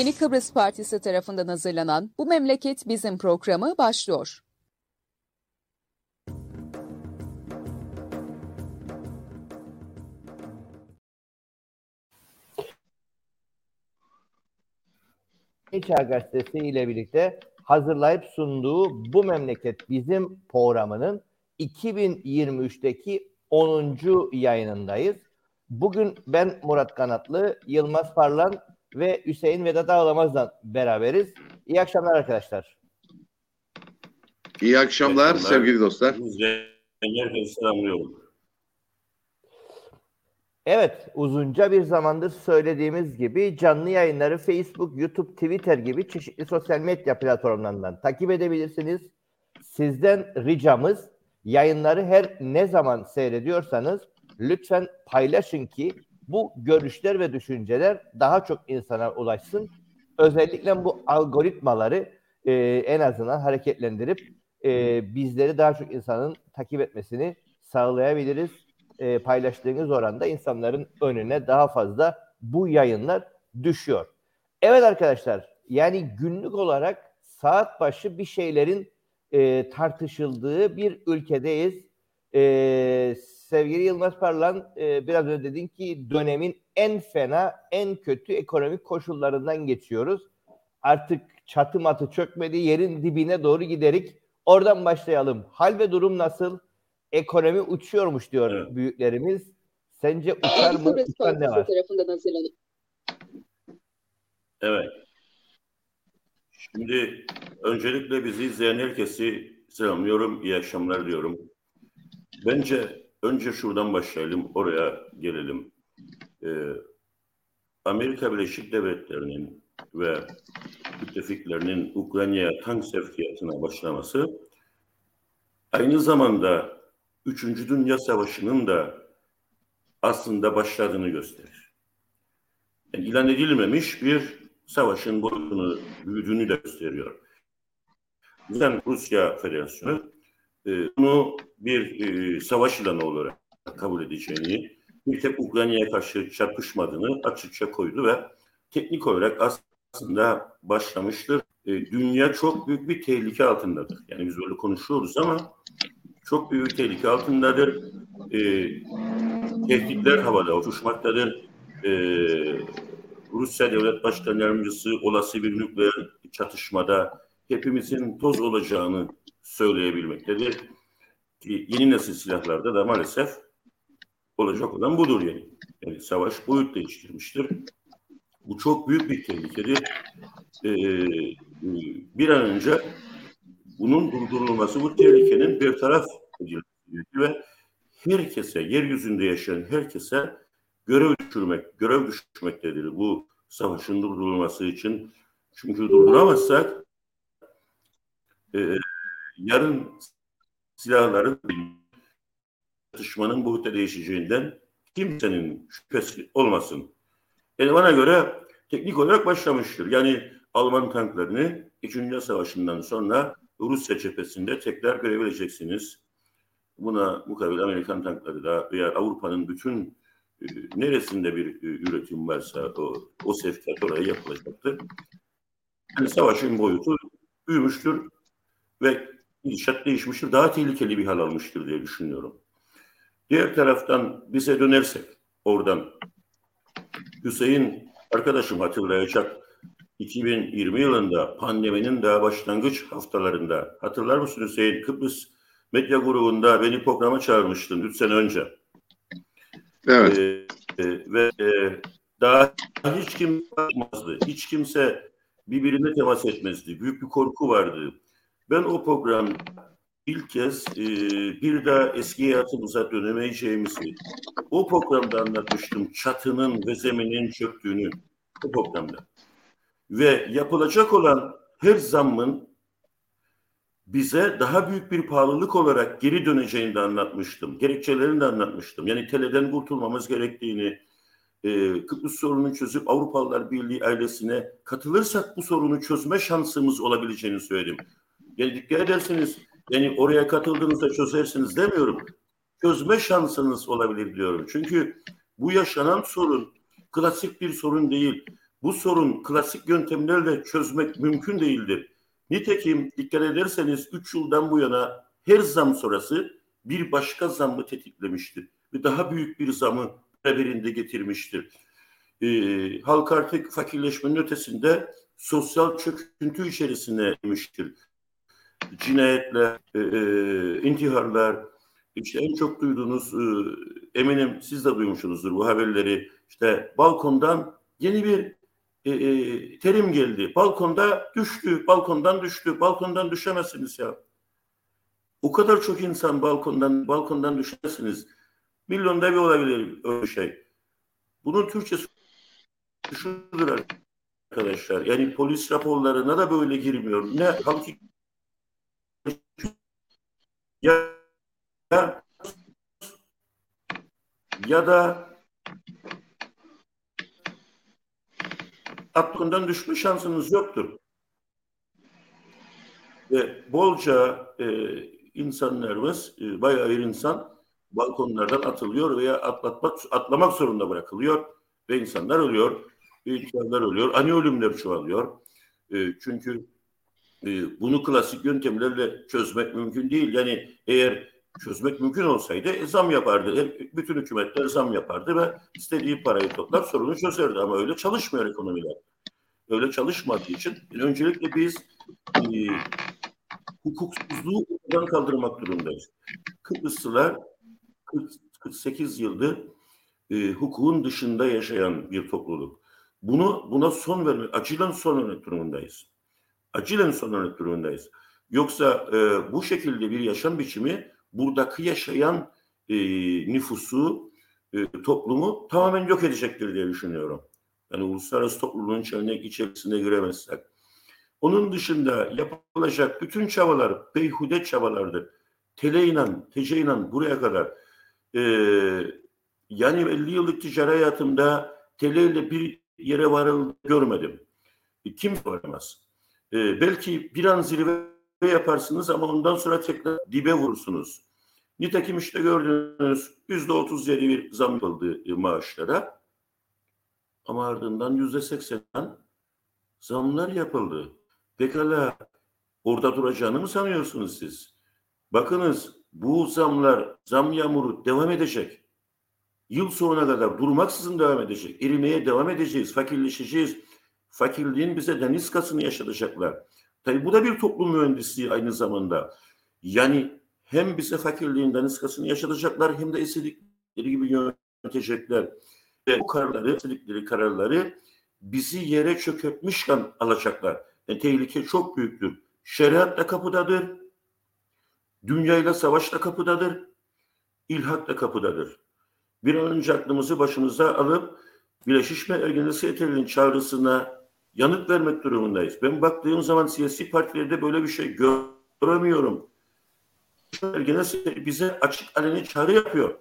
Yeni Kıbrıs Partisi tarafından hazırlanan Bu Memleket Bizim programı başlıyor. Çağ Gazetesi ile birlikte hazırlayıp sunduğu Bu Memleket Bizim programının 2023'teki 10. yayınındayız. Bugün ben Murat Kanatlı, Yılmaz Parlan ve Hüseyin Vedat Ağlamaz'la beraberiz. İyi akşamlar arkadaşlar. İyi akşamlar, akşamlar. sevgili dostlar. Selamlıyorum. Evet, uzunca bir zamandır söylediğimiz gibi canlı yayınları Facebook, YouTube, Twitter gibi çeşitli sosyal medya platformlarından takip edebilirsiniz. Sizden ricamız yayınları her ne zaman seyrediyorsanız lütfen paylaşın ki bu görüşler ve düşünceler daha çok insana ulaşsın. Özellikle bu algoritmaları e, en azından hareketlendirip e, bizleri daha çok insanın takip etmesini sağlayabiliriz. E, paylaştığınız oranda insanların önüne daha fazla bu yayınlar düşüyor. Evet arkadaşlar yani günlük olarak saat başı bir şeylerin e, tartışıldığı bir ülkedeyiz. E, sevgili Yılmaz Parlan e, biraz önce dedin ki dönemin en fena, en kötü ekonomik koşullarından geçiyoruz. Artık çatı matı çökmedi, yerin dibine doğru giderik. Oradan başlayalım. Hal ve durum nasıl? Ekonomi uçuyormuş diyor evet. büyüklerimiz. Sence uçar mı? Uçar ne var? Evet. Şimdi öncelikle bizi izleyen herkesi selamlıyorum. İyi akşamlar diyorum. Bence önce şuradan başlayalım, oraya gelelim. Ee, Amerika Birleşik Devletleri'nin ve müttefiklerinin Ukrayna'ya tank sevkiyatına başlaması aynı zamanda Üçüncü Dünya Savaşı'nın da aslında başladığını gösterir. Yani ilan edilmemiş bir savaşın boyutunu, büyüdüğünü de gösteriyor. Yüzden Rusya Federasyonu bunu bir e, savaş ilanı olarak kabul edeceğini, bir tek Ukrayna'ya karşı çarpışmadığını açıkça koydu ve teknik olarak aslında başlamıştır. E, dünya çok büyük bir tehlike altındadır. Yani biz böyle konuşuyoruz ama çok büyük tehlike altındadır. E, tehditler havada uçuşmaktadır. E, Rusya Devlet Başkan Yardımcısı olası bir nükleer çatışmada hepimizin toz olacağını söyleyebilmektedir. Yeni nesil silahlarda da maalesef olacak olan budur yani. yani savaş boyut değiştirmiştir. Bu çok büyük bir tehlikedir. Ee, bir an önce bunun durdurulması, bu tehlikenin bir taraf edilmesi ve herkese, yeryüzünde yaşayan herkese görev düşürmek, görev düşmektedir bu savaşın durdurulması için. Çünkü durduramazsak e, yarın silahların çatışmanın boyuta değişeceğinden kimsenin şüphesi olmasın. Yani bana göre teknik olarak başlamıştır. Yani Alman tanklarını İkinci Dünya Savaşı'ndan sonra Rusya cephesinde tekrar görebileceksiniz. Buna mukabil Amerikan tankları da veya Avrupa'nın bütün e, neresinde bir e, üretim varsa o, o sevkiyat oraya yapılacaktır. Yani savaşın boyutu büyümüştür ve gidişat değişmiştir. Daha tehlikeli bir hal almıştır diye düşünüyorum. Diğer taraftan bize dönersek oradan Hüseyin arkadaşım hatırlayacak 2020 yılında pandeminin daha başlangıç haftalarında hatırlar mısın Hüseyin Kıbrıs medya grubunda beni programa çağırmıştın 3 sene önce. Evet. Ee, e, ve e, daha hiç kim bakmazdı. Hiç kimse birbirine temas etmezdi. Büyük bir korku vardı. Ben o program ilk kez e, bir daha eski hayatımıza dönemeyeceğimizi o programda anlatmıştım. Çatının ve zeminin çöktüğünü o programda. Ve yapılacak olan her zammın bize daha büyük bir pahalılık olarak geri döneceğini de anlatmıştım. Gerekçelerini de anlatmıştım. Yani teleden kurtulmamız gerektiğini, e, Kıbrıs sorununu çözüp Avrupalılar Birliği ailesine katılırsak bu sorunu çözme şansımız olabileceğini söyledim. Yani dikkat ederseniz yani oraya katıldığınızda çözersiniz demiyorum. Çözme şansınız olabilir diyorum. Çünkü bu yaşanan sorun klasik bir sorun değil. bu sorun klasik yöntemlerle çözmek mümkün değildir. Nitekim dikkat ederseniz 3 yıldan bu yana her zam sonrası bir başka zammı tetiklemiştir. Ve daha büyük bir zamı beraberinde getirmiştir. Ee, halk artık fakirleşmenin ötesinde sosyal çöküntü içerisine girmiştir. Cinayetler, e, e, intiharlar, işte en çok duyduğunuz, e, eminim siz de duymuşsunuzdur bu haberleri. İşte balkondan yeni bir e, e, terim geldi. Balkonda düştü, balkondan düştü, balkondan düşemezsiniz ya. O kadar çok insan balkondan balkondan düşersiniz. Milyonda bir olabilir öyle şey. Bunun Türkçesi şudur arkadaşlar. Yani polis raporlarına da böyle girmiyor. Ne halk ya ya da aklından düşme şansınız yoktur. Ve bolca e, insanlarımız, e, bayağı bir insan balkonlardan atılıyor veya atlatmak, atlamak zorunda bırakılıyor ve insanlar ölüyor, insanlar ölüyor, ani ölümler çoğalıyor. E, çünkü e, bunu klasik yöntemlerle çözmek mümkün değil. Yani eğer çözmek mümkün olsaydı e, zam yapardı. Bütün hükümetler zam yapardı ve istediği parayı toplar sorunu çözerdi. Ama öyle çalışmıyor ekonomiler. Öyle çalışmadığı için öncelikle biz e, hukuksuzluğu ortadan kaldırmak durumundayız. Kıbrıslılar 40, 48 yıldır e, hukukun dışında yaşayan bir topluluk. Bunu buna son vermek, acilen son vermek durumundayız. Acilen son vermek durumundayız. Yoksa e, bu şekilde bir yaşam biçimi buradaki yaşayan e, nüfusu, e, toplumu tamamen yok edecektir diye düşünüyorum. Yani uluslararası topluluğun içerisine, içerisine giremezsek. Onun dışında yapılacak bütün çabalar beyhude çabalardır. Tele inan, tece inan buraya kadar. Ee, yani 50 yıllık ticari hayatımda teleyle bir yere varıl görmedim. Kim varamaz? Ee, belki bir an zirve yaparsınız ama ondan sonra tekrar dibe vurursunuz. Nitekim işte gördüğünüz yüzde otuz yedi bir zam yapıldı maaşlara. Ama ardından yüzde seksen zamlar yapıldı. Pekala orada duracağını mı sanıyorsunuz siz? Bakınız bu zamlar, zam yağmuru devam edecek. Yıl sonuna kadar durmaksızın devam edecek. Erimeye devam edeceğiz, fakirleşeceğiz. Fakirliğin bize deniz yaşatacaklar. Tabi bu da bir toplum mühendisliği aynı zamanda. Yani hem bize fakirliğin deniz yaşatacaklar hem de istedikleri gibi yönetecekler. Ve bu kararları, istedikleri kararları bizi yere çökertmişken alacaklar. Yani tehlike çok büyüktür. Şeriat da kapıdadır. Dünyayla savaş da kapıdadır. İlhak da kapıdadır. Bir an önce aklımızı başımıza alıp Birleşmiş Ergenesi Etel'in çağrısına yanıt vermek durumundayız. Ben baktığım zaman siyasi partilerde böyle bir şey göremiyorum. Ergenesi bize açık aleni çağrı yapıyor.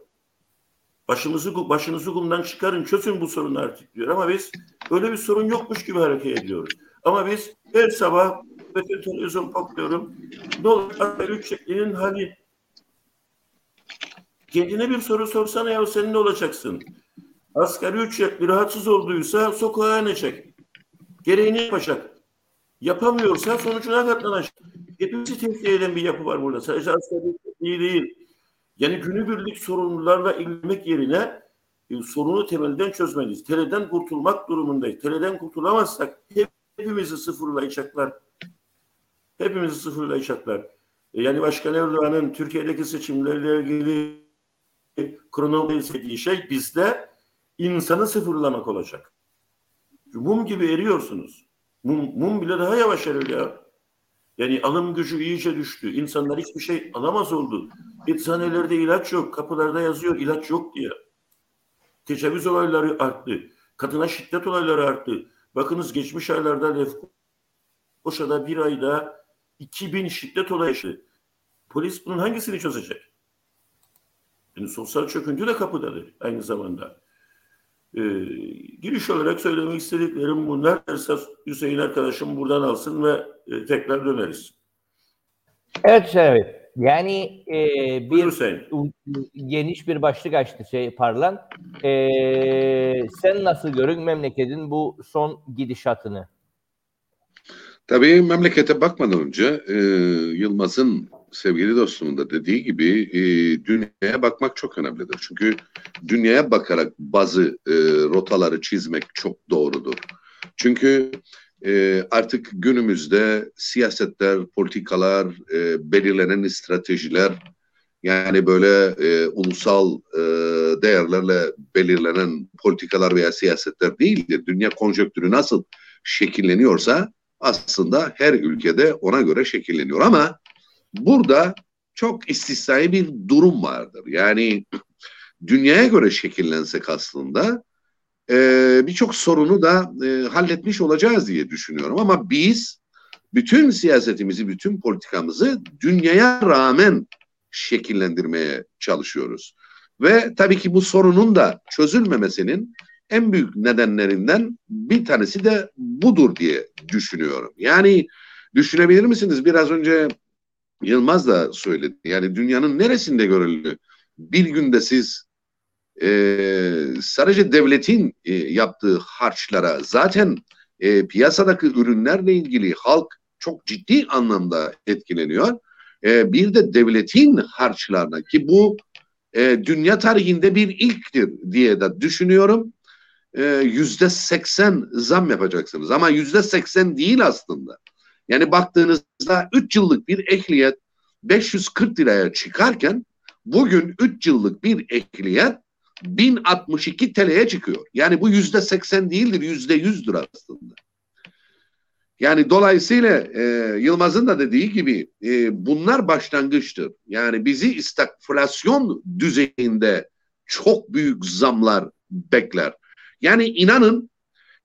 Başımızı başınızı kumdan çıkarın, çözün bu sorunu artık diyor. Ama biz öyle bir sorun yokmuş gibi hareket ediyoruz. Ama biz her sabah bütün televizyon bakıyorum. Ne üç şeklinin hali. Kendine bir soru sorsana ya sen ne olacaksın? Asgari ücretli rahatsız olduysa sokağa inecek. Gereğini yapacak. Yapamıyorsa sonucuna katlanacak. Hepimizi tehdit eden bir yapı var burada. Sadece asgari ücretli değil. Yani günübirlik sorunlarla ilgilenmek yerine e, sorunu temelden çözmeliyiz. Teleden kurtulmak durumundayız. Teleden kurtulamazsak hep, hepimizi sıfırlayacaklar. Hepimizi sıfırlayacaklar. E, yani Başkan Erdoğan'ın Türkiye'deki seçimlerle ilgili kronoloji dediği şey bizde insanı sıfırlamak olacak. Mum gibi eriyorsunuz. Mum, mum bile daha yavaş erir ya. Yani alım gücü iyice düştü. İnsanlar hiçbir şey alamaz oldu. Eczanelerde ilaç yok. Kapılarda yazıyor ilaç yok diye. Tecavüz olayları arttı. Kadına şiddet olayları arttı. Bakınız geçmiş aylarda Lefkoşa'da bir ayda 2000 şiddet olayı yaşadı. Polis bunun hangisini çözecek? Yani sosyal çöküntü de kapıdadır aynı zamanda. Ee, giriş olarak söylemek istediklerim bunlar. Esas Hüseyin arkadaşım buradan alsın ve e, tekrar döneriz. Evet Şerif. Yani e, bir Hüseyin. geniş bir başlık açtı şey Parlan. E, sen nasıl görün memleketin bu son gidişatını? Tabii memlekete bakmadan önce e, Yılmaz'ın sevgili dostumun da dediği gibi e, dünyaya bakmak çok önemlidir. Çünkü dünyaya bakarak bazı e, rotaları çizmek çok doğrudur. Çünkü e, artık günümüzde siyasetler, politikalar, e, belirlenen stratejiler yani böyle e, ulusal e, değerlerle belirlenen politikalar veya siyasetler değildir. Dünya konjonktürü nasıl şekilleniyorsa aslında her ülkede ona göre şekilleniyor. Ama burada çok istisnai bir durum vardır. Yani dünyaya göre şekillensek aslında e, birçok sorunu da e, halletmiş olacağız diye düşünüyorum. Ama biz bütün siyasetimizi, bütün politikamızı dünyaya rağmen şekillendirmeye çalışıyoruz. Ve tabii ki bu sorunun da çözülmemesinin en büyük nedenlerinden bir tanesi de budur diye düşünüyorum. Yani düşünebilir misiniz? Biraz önce Yılmaz da söyledi. Yani dünyanın neresinde görüldü? Bir günde siz e, sadece devletin e, yaptığı harçlara zaten e, piyasadaki ürünlerle ilgili halk çok ciddi anlamda etkileniyor. E, bir de devletin harçlarına ki bu e, dünya tarihinde bir ilktir diye de düşünüyorum. E, yüzde seksen zam yapacaksınız ama yüzde seksen değil aslında. Yani baktığınızda 3 yıllık bir ehliyet 540 liraya çıkarken bugün 3 yıllık bir ehliyet 1062 TL'ye çıkıyor. Yani bu yüzde 80 değildir, yüzde 100'dür aslında. Yani dolayısıyla e, Yılmaz'ın da dediği gibi e, bunlar başlangıçtır. Yani bizi stagflasyon düzeyinde çok büyük zamlar bekler. Yani inanın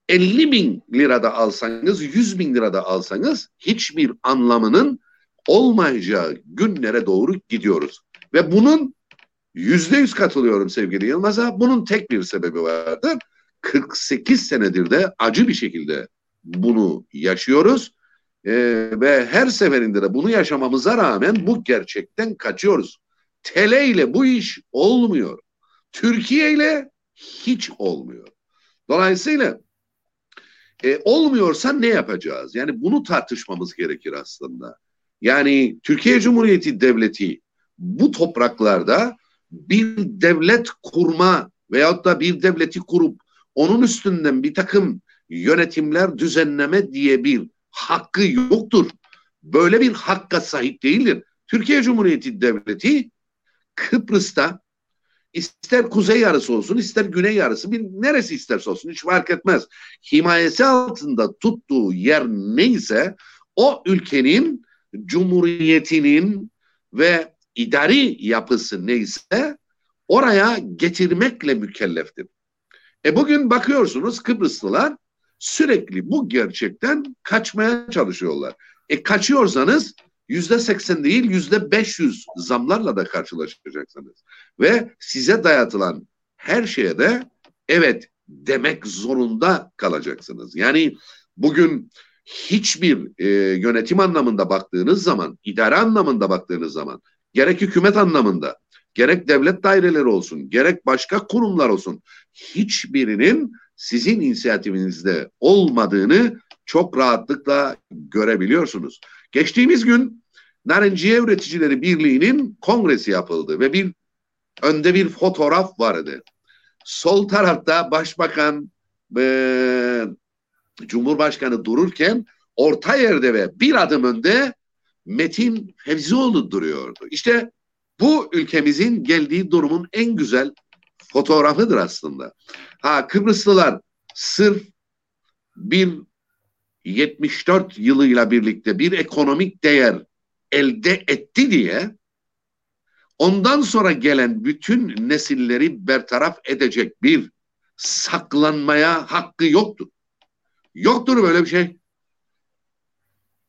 50 bin lirada alsanız, 100 bin lirada alsanız hiçbir anlamının olmayacağı günlere doğru gidiyoruz. Ve bunun yüzde yüz katılıyorum sevgili Yılmaz'a. Bunun tek bir sebebi vardır. 48 senedir de acı bir şekilde bunu yaşıyoruz. Ee, ve her seferinde de bunu yaşamamıza rağmen bu gerçekten kaçıyoruz. Tele ile bu iş olmuyor. Türkiye ile hiç olmuyor. Dolayısıyla e, olmuyorsa ne yapacağız? Yani bunu tartışmamız gerekir aslında. Yani Türkiye Cumhuriyeti Devleti bu topraklarda bir devlet kurma veyahut da bir devleti kurup onun üstünden bir takım yönetimler düzenleme diye bir hakkı yoktur. Böyle bir hakka sahip değildir. Türkiye Cumhuriyeti Devleti Kıbrıs'ta ister kuzey yarısı olsun ister güney yarısı bir neresi isterse olsun hiç fark etmez. Himayesi altında tuttuğu yer neyse o ülkenin cumhuriyetinin ve idari yapısı neyse oraya getirmekle mükelleftir. E bugün bakıyorsunuz Kıbrıslılar sürekli bu gerçekten kaçmaya çalışıyorlar. E kaçıyorsanız yüzde seksen değil yüzde beş yüz zamlarla da karşılaşacaksınız. Ve size dayatılan her şeye de evet demek zorunda kalacaksınız. Yani bugün hiçbir e, yönetim anlamında baktığınız zaman, idare anlamında baktığınız zaman, gerek hükümet anlamında, gerek devlet daireleri olsun, gerek başka kurumlar olsun, hiçbirinin sizin inisiyatifinizde olmadığını çok rahatlıkla görebiliyorsunuz. Geçtiğimiz gün Narenciye Üreticileri Birliği'nin kongresi yapıldı ve bir önde bir fotoğraf vardı. Sol tarafta başbakan e, Cumhurbaşkanı dururken orta yerde ve bir adım önde Metin Fevzioğlu duruyordu. İşte bu ülkemizin geldiği durumun en güzel fotoğrafıdır aslında. Ha Kıbrıslılar sırf bir 74 yılıyla birlikte bir ekonomik değer elde etti diye ondan sonra gelen bütün nesilleri bertaraf edecek bir saklanmaya hakkı yoktur. Yoktur böyle bir şey.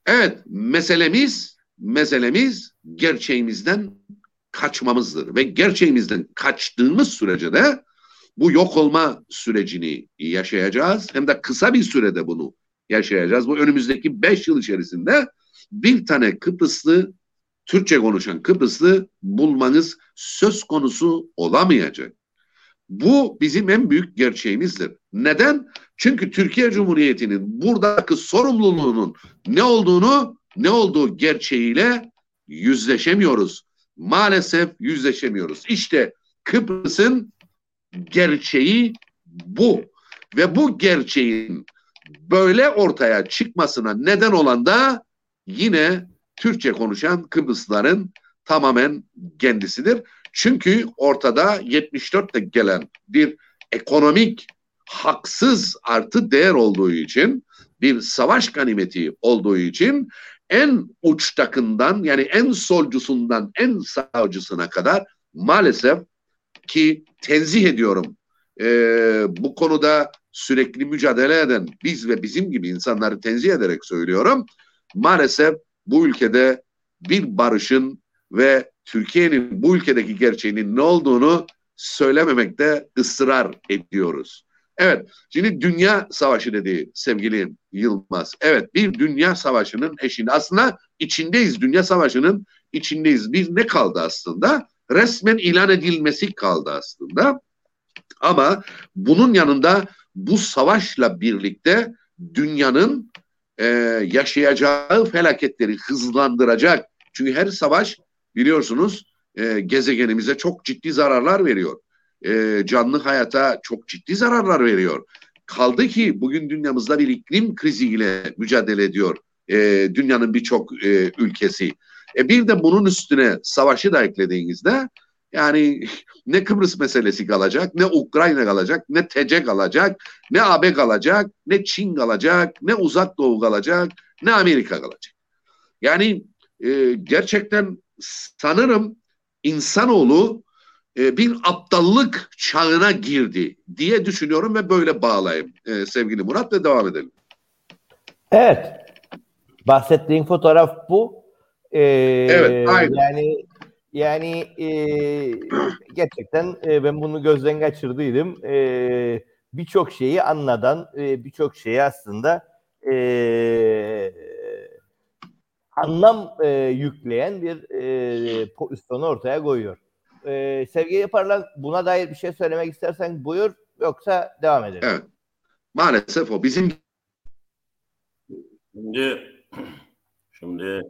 Evet, meselemiz meselemiz gerçeğimizden kaçmamızdır ve gerçeğimizden kaçtığımız sürece de bu yok olma sürecini yaşayacağız. Hem de kısa bir sürede bunu yaşayacağız. Bu önümüzdeki beş yıl içerisinde bir tane Kıbrıslı Türkçe konuşan Kıbrıslı bulmanız söz konusu olamayacak. Bu bizim en büyük gerçeğimizdir. Neden? Çünkü Türkiye Cumhuriyeti'nin buradaki sorumluluğunun ne olduğunu, ne olduğu gerçeğiyle yüzleşemiyoruz. Maalesef yüzleşemiyoruz. İşte Kıbrıs'ın gerçeği bu. Ve bu gerçeğin böyle ortaya çıkmasına neden olan da yine Türkçe konuşan Kıbrıslıların tamamen kendisidir. Çünkü ortada 74'te gelen bir ekonomik haksız artı değer olduğu için bir savaş ganimeti olduğu için en uçtakından yani en solcusundan en sağcısına kadar maalesef ki tenzih ediyorum e, bu konuda sürekli mücadele eden biz ve bizim gibi insanları tenzih ederek söylüyorum. Maalesef bu ülkede bir barışın ve Türkiye'nin bu ülkedeki gerçeğinin ne olduğunu söylememekte ısrar ediyoruz. Evet, şimdi dünya savaşı dedi sevgili Yılmaz. Evet, bir dünya savaşının eşinde. Aslında içindeyiz, dünya savaşının içindeyiz. Bir ne kaldı aslında? Resmen ilan edilmesi kaldı aslında. Ama bunun yanında bu savaşla birlikte dünyanın e, yaşayacağı felaketleri hızlandıracak. Çünkü her savaş biliyorsunuz e, gezegenimize çok ciddi zararlar veriyor. E, canlı hayata çok ciddi zararlar veriyor. Kaldı ki bugün dünyamızda bir iklim kriziyle mücadele ediyor e, dünyanın birçok e, ülkesi. E, bir de bunun üstüne savaşı da eklediğinizde yani ne Kıbrıs meselesi kalacak, ne Ukrayna kalacak, ne TC kalacak, ne AB kalacak, ne Çin kalacak, ne Uzak Doğu kalacak, ne Amerika kalacak. Yani e, gerçekten sanırım insanoğlu e, bir aptallık çağına girdi diye düşünüyorum ve böyle bağlayayım e, sevgili Murat ve devam edelim. Evet. Bahsettiğin fotoğraf bu. Ee, evet, aynen. Yani yani e, gerçekten e, ben bunu gözden kaçırdıydım. E, birçok şeyi anladan, e, birçok şeyi aslında e, anlam e, yükleyen bir e, pozisyonu ortaya koyuyor. E, sevgili Yaparlan buna dair bir şey söylemek istersen buyur yoksa devam edelim. Evet. Maalesef o bizim Şimdi şimdi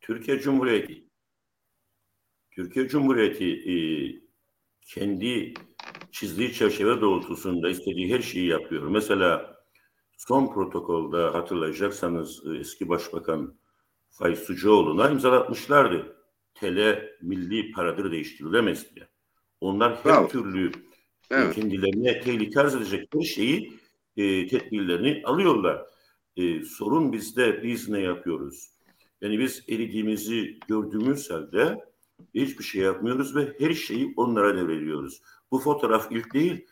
Türkiye Cumhuriyeti Türkiye Cumhuriyeti e, kendi çizdiği çerçeve doğrultusunda istediği her şeyi yapıyor. Mesela son protokolde hatırlayacaksanız e, eski başbakan Faiz Sucuoğlu'na imzalatmışlardı. TL milli paradır değiştirilemez diye. Onlar her Bravo. türlü e, evet. kendilerine tehlike arz edecek her şeyi e, tedbirlerini alıyorlar. E, sorun bizde biz ne yapıyoruz? Yani biz eridiğimizi gördüğümüz halde hiçbir şey yapmıyoruz ve her şeyi onlara devrediyoruz. Bu fotoğraf ilk değil.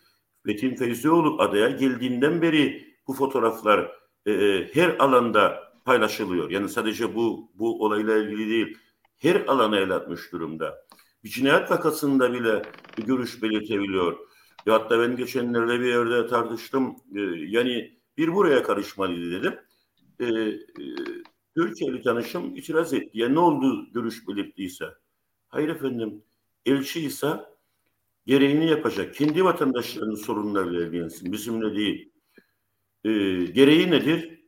Metin Feyzioğlu adaya geldiğinden beri bu fotoğraflar e, e, her alanda paylaşılıyor. Yani sadece bu bu olayla ilgili değil. Her alana el atmış durumda. Bir cinayet vakasında bile bir görüş belirtebiliyor. Ya hatta ben geçenlerde bir yerde tartıştım. E, yani bir buraya karışmalıydı dedim. E, e, Türkiye'li tanışım itiraz etti. Ya ne oldu görüş belirttiyse? Hayır efendim. Elçi ise gereğini yapacak. Kendi vatandaşlarının sorunlarıyla ilgilensin. Bizimle değil. E, gereği nedir?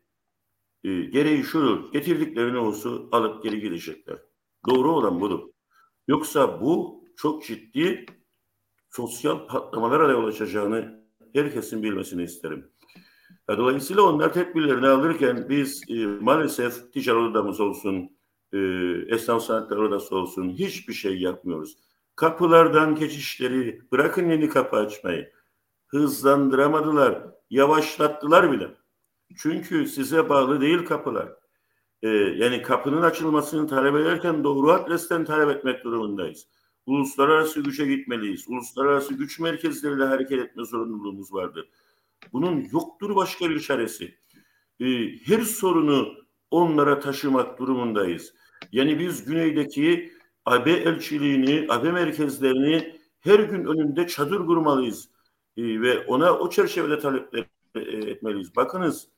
E, gereği şudur. Getirdikleri olsun alıp geri gidecekler. Doğru olan budur. Yoksa bu çok ciddi sosyal patlamalara yol açacağını herkesin bilmesini isterim. Dolayısıyla onlar tedbirlerini alırken biz e, maalesef ticaret odamız olsun, e, esnaf sanatları odası olsun hiçbir şey yapmıyoruz. Kapılardan geçişleri bırakın yeni kapı açmayı. Hızlandıramadılar, yavaşlattılar bile. Çünkü size bağlı değil kapılar. Ee, yani kapının açılmasını talep ederken doğru adresten talep etmek durumundayız. Uluslararası güce gitmeliyiz. Uluslararası güç merkezleriyle hareket etme zorunluluğumuz vardır. Bunun yoktur başka bir çaresi. Ee, her sorunu onlara taşımak durumundayız. Yani biz güneydeki AB elçiliğini, AB merkezlerini her gün önünde çadır kurmalıyız. E, ve ona o çerçevede talep e, etmeliyiz. Bakınız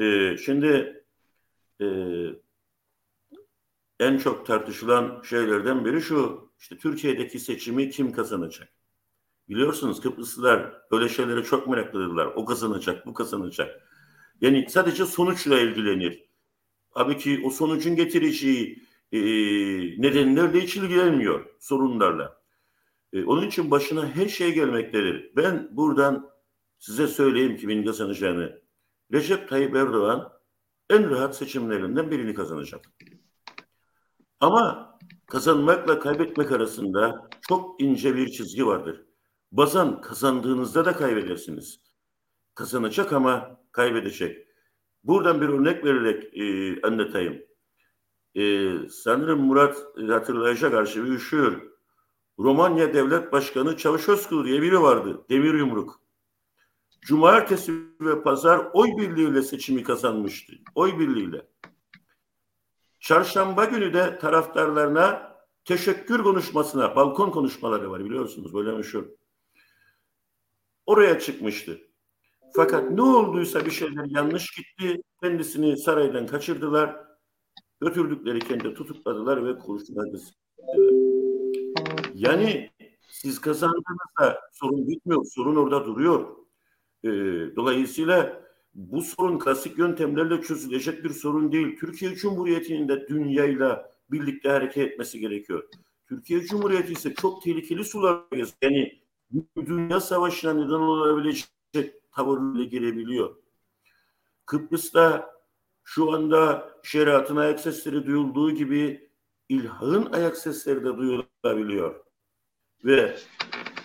e, şimdi e, en çok tartışılan şeylerden biri şu. İşte Türkiye'deki seçimi kim kazanacak? Biliyorsunuz Kıbrıslılar böyle şeylere çok meraklıdırlar. O kazanacak, bu kazanacak. Yani sadece sonuçla ilgilenir. Tabii ki o sonucun getireceği e, nedenlerle hiç ilgilenmiyor sorunlarla. E, onun için başına her şey gelmektedir. Ben buradan size söyleyeyim kimin kazanacağını. Recep Tayyip Erdoğan en rahat seçimlerinden birini kazanacak. Ama kazanmakla kaybetmek arasında çok ince bir çizgi vardır. Bazen kazandığınızda da kaybedersiniz. Kazanacak ama kaybedecek. Buradan bir örnek vererek e, anlatayım. E, sanırım Murat hatırlayacak arşivi üşüyor. Romanya Devlet Başkanı Çavuşoğlu diye biri vardı. Demir yumruk. Cumartesi ve pazar oy birliğiyle seçimi kazanmıştı. Oy birliğiyle. Çarşamba günü de taraftarlarına teşekkür konuşmasına, balkon konuşmaları var biliyorsunuz böyle meşhur. Oraya çıkmıştı. Fakat ne olduysa bir şeyler yanlış gitti. Kendisini saraydan kaçırdılar. Götürdükleri kendi tutukladılar ve kurşuna Yani siz kazandığınızda sorun bitmiyor. Sorun orada duruyor. Ee, dolayısıyla bu sorun klasik yöntemlerle çözülecek bir sorun değil. Türkiye Cumhuriyeti'nin de dünyayla birlikte hareket etmesi gerekiyor. Türkiye Cumhuriyeti ise çok tehlikeli sular yani dünya savaşına neden olabilecek tavırla girebiliyor. Kıbrıs'ta şu anda şeriatın ayak sesleri duyulduğu gibi ilhağın ayak sesleri de duyulabiliyor. Ve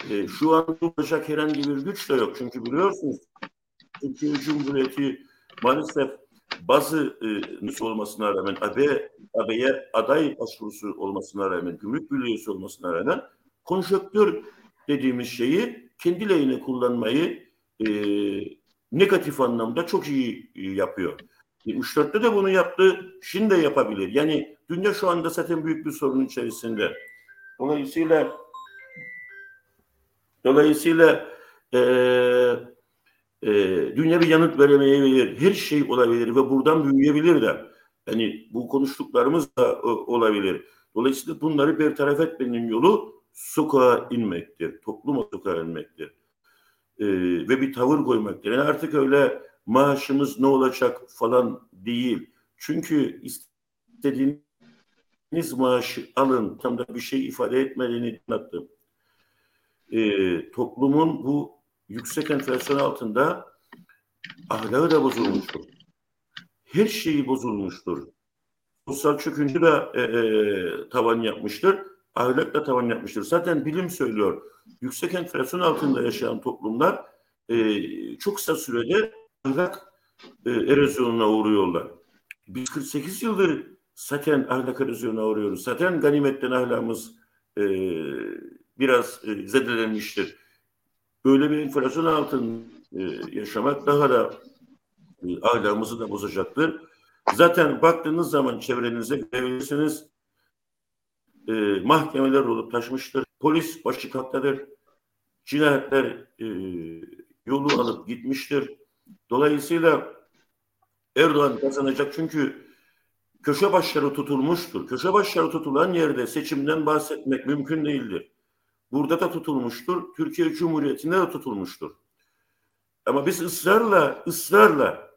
e, şu an olacak herhangi bir güç de yok. Çünkü biliyorsunuz Türkiye Cumhuriyeti maalesef bazı e, olmasına rağmen AB, AB'ye aday başvurusu olmasına rağmen, gümrük birliği olmasına rağmen konjöktür dediğimiz şeyi kendi lehine kullanmayı e, negatif anlamda çok iyi e, yapıyor. 74'te de bunu yaptı, şimdi de yapabilir. Yani dünya şu anda zaten büyük bir sorun içerisinde. Dolayısıyla dolayısıyla e, e, dünya bir yanıt veremeyebilir. Her şey olabilir ve buradan büyüyebilir de. Yani bu konuştuklarımız da e, olabilir. Dolayısıyla bunları bertaraf etmenin yolu sokağa inmektir. Topluma sokağa inmektir. E, ve bir tavır koymaktır. Yani artık öyle maaşımız ne olacak falan değil. Çünkü istediğiniz maaşı alın tam da bir şey ifade etmediğini anlattım. E, toplumun bu yüksek enflasyon altında ahlakı da bozulmuştur. Her şeyi bozulmuştur. Sosyal çöküntü de e, e, tavan yapmıştır. Ahlak da tavan yapmıştır. Zaten bilim söylüyor. Yüksek enflasyon altında yaşayan toplumlar e, çok kısa sürede ahlak e, erozyonuna uğruyorlar. Biz 48 yıldır zaten ahlak erozyonuna uğruyoruz. Zaten ganimetten ahlakımız e, biraz e, zedelenmiştir böyle bir enflasyon altında e, yaşamak daha da e, ahlakımızı da bozacaktır. Zaten baktığınız zaman çevrenize görebilirsiniz. E, mahkemeler olup taşmıştır. Polis başı katladır. Cinayetler e, yolu alıp gitmiştir. Dolayısıyla Erdoğan kazanacak çünkü köşe başları tutulmuştur. Köşe başları tutulan yerde seçimden bahsetmek mümkün değildir. Burada da tutulmuştur. Türkiye Cumhuriyeti'nde de tutulmuştur. Ama biz ısrarla, ısrarla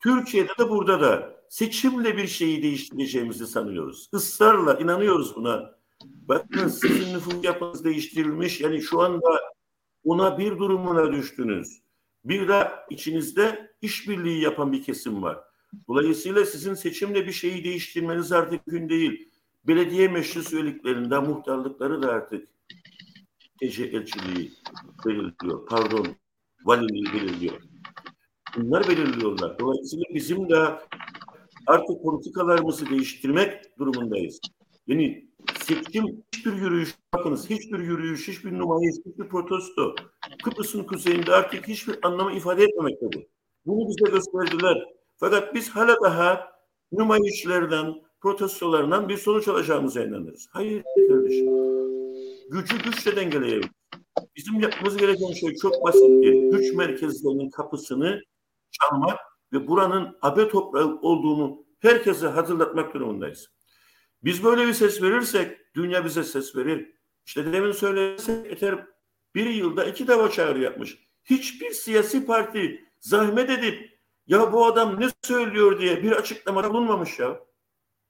Türkiye'de de burada da seçimle bir şeyi değiştireceğimizi sanıyoruz. Israrla inanıyoruz buna. Bakın sizin nüfus yapınız değiştirilmiş. Yani şu anda ona bir durumuna düştünüz. Bir de içinizde işbirliği yapan bir kesim var. Dolayısıyla sizin seçimle bir şeyi değiştirmeniz artık gün değil. Belediye meclis üyeliklerinde muhtarlıkları da artık TC elçiliği belirliyor. Pardon, valiliği belirliyor. Bunlar belirliyorlar. Dolayısıyla bizim de artık politikalarımızı değiştirmek durumundayız. Yani seçim hiçbir yürüyüş, bakınız hiçbir yürüyüş, hiçbir numayiş, hiçbir protesto Kıbrıs'ın kuzeyinde artık hiçbir anlamı ifade etmemektedir. Bunu bize gösterdiler. Fakat biz hala daha numayişlerden, protestolarından bir sonuç alacağımıza inanırız. Hayır kardeşim gücü güçle dengeleyebiliriz. Bizim yapmamız gereken şey çok basit. Güç merkezlerinin kapısını çalmak ve buranın AB toprağı olduğunu herkese hatırlatmak durumundayız. Biz böyle bir ses verirsek dünya bize ses verir. İşte demin söylesek yeter bir yılda iki defa çağrı yapmış. Hiçbir siyasi parti zahmet edip ya bu adam ne söylüyor diye bir açıklamada bulunmamış ya.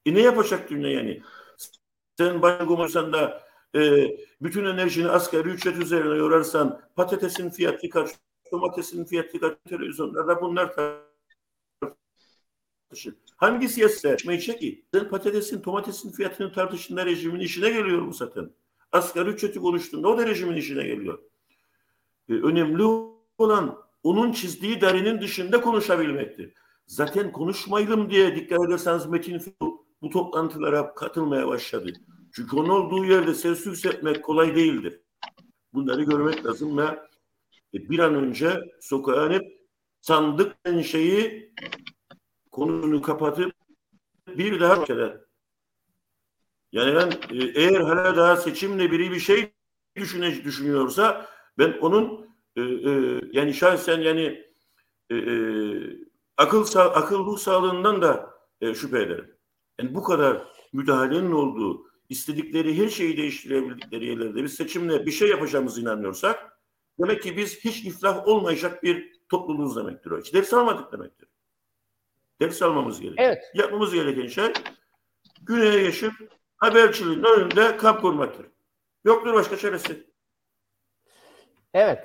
E ne yapacak dünya yani? Sen başkan da e, bütün enerjini asgari ücret üzerine yorarsan patatesin fiyatı kaç, domatesin fiyatı kaç, televizyonlarda bunlar tartışır. Hangi siyasi tartışmayı ki? Sen patatesin, domatesin fiyatını tartışında rejimin işine geliyor mu zaten? Asgari ücreti konuştuğunda o da rejimin işine geliyor. E, önemli olan onun çizdiği derinin dışında konuşabilmektir. Zaten konuşmayalım diye dikkat ederseniz Metin bu toplantılara katılmaya başladı. Çünkü onun olduğu yerde ses yükseltmek kolay değildir. Bunları görmek lazım ve bir an önce sokağa inip sandık şeyi konusunu kapatıp bir daha kere yani ben e, eğer hala daha seçimle biri bir şey düşüne, düşünüyorsa ben onun e, e, yani şahsen yani e, e, akıl sağ, akıl ruh sağlığından da e, şüphe ederim. Yani bu kadar müdahalenin olduğu, istedikleri her şeyi değiştirebildikleri yerlerde biz seçimle bir şey yapacağımızı inanıyorsak demek ki biz hiç iflah olmayacak bir topluluğuz demektir o. Hiç ders almadık demektir. Ders almamız gerekiyor. Evet. Yapmamız gereken şey güneye geçip haberciliğin önünde kamp kurmaktır. Yoktur başka çaresi. Evet.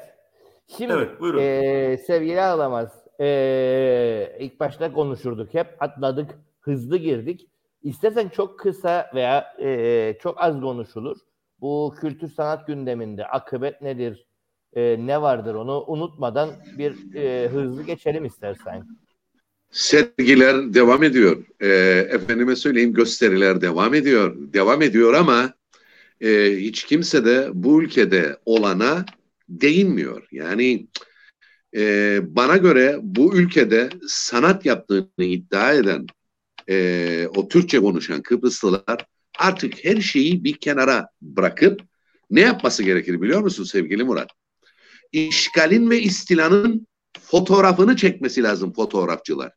Şimdi evet, buyurun. E, sevgili Ağlamaz e, ilk başta konuşurduk hep atladık hızlı girdik. İstersen çok kısa veya e, çok az konuşulur. Bu kültür sanat gündeminde akıbet nedir, e, ne vardır onu unutmadan bir e, hızlı geçelim istersen. Sergiler devam ediyor. E, efendime söyleyeyim gösteriler devam ediyor. Devam ediyor ama e, hiç kimse de bu ülkede olana değinmiyor. Yani e, bana göre bu ülkede sanat yaptığını iddia eden e, o Türkçe konuşan Kıbrıslılar artık her şeyi bir kenara bırakıp ne yapması gerekir biliyor musun sevgili Murat? İşgalin ve istilanın fotoğrafını çekmesi lazım fotoğrafçılar.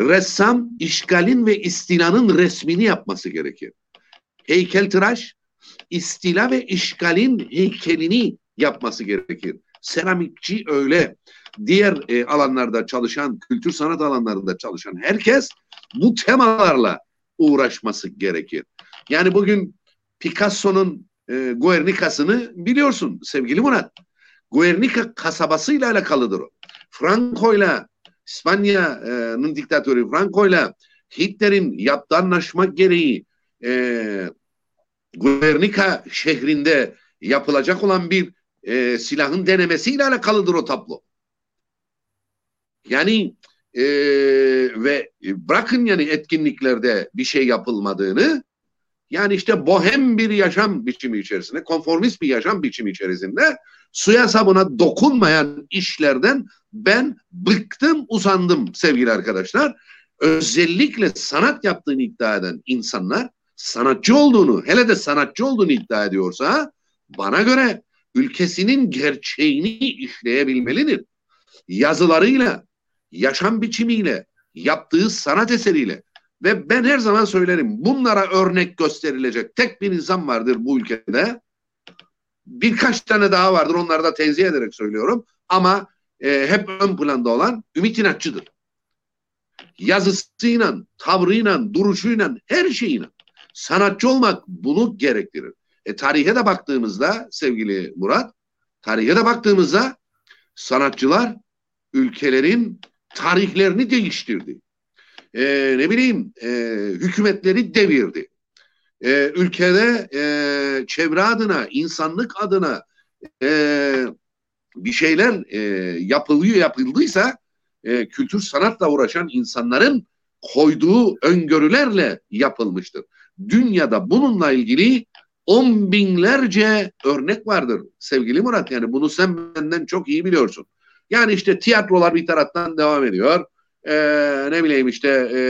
Ressam işgalin ve istilanın resmini yapması gerekir. Heykeltıraş istila ve işgalin heykelini yapması gerekir. Seramikçi öyle. Diğer e, alanlarda çalışan, kültür sanat alanlarında çalışan herkes bu temalarla uğraşması gerekir. Yani bugün Picasso'nun e, Guernica'sını biliyorsun sevgili Murat. Guernica kasabasıyla alakalıdır o. Franco'yla İspanya'nın diktatörü Franco'yla Hitler'in yaptığı anlaşma gereği e, Guernica şehrinde yapılacak olan bir e, silahın denemesiyle alakalıdır o tablo. Yani e, ve bırakın yani etkinliklerde bir şey yapılmadığını yani işte bohem bir yaşam biçimi içerisinde, konformist bir yaşam biçimi içerisinde suya sabuna dokunmayan işlerden ben bıktım, usandım sevgili arkadaşlar. Özellikle sanat yaptığını iddia eden insanlar sanatçı olduğunu, hele de sanatçı olduğunu iddia ediyorsa bana göre ülkesinin gerçeğini işleyebilmelidir. Yazılarıyla, yaşam biçimiyle, yaptığı sanat eseriyle ve ben her zaman söylerim bunlara örnek gösterilecek tek bir insan vardır bu ülkede. Birkaç tane daha vardır onları da tenzih ederek söylüyorum ama e, hep ön planda olan Ümit İnatçı'dır. Yazısıyla, tavrıyla, duruşuyla, her şeyiyle. Sanatçı olmak bunu gerektirir. E, tarihe de baktığımızda sevgili Murat, tarihe de baktığımızda sanatçılar ülkelerin tarihlerini değiştirdi. E, ne bileyim e, hükümetleri devirdi. E, ülkede e, çevre adına, insanlık adına e, bir şeyler e, yapılıyor yapıldıysa e, kültür sanatla uğraşan insanların koyduğu öngörülerle yapılmıştır. Dünyada bununla ilgili on binlerce örnek vardır sevgili Murat. Yani bunu sen benden çok iyi biliyorsun. Yani işte tiyatrolar bir taraftan devam ediyor. Ee, ne bileyim işte e,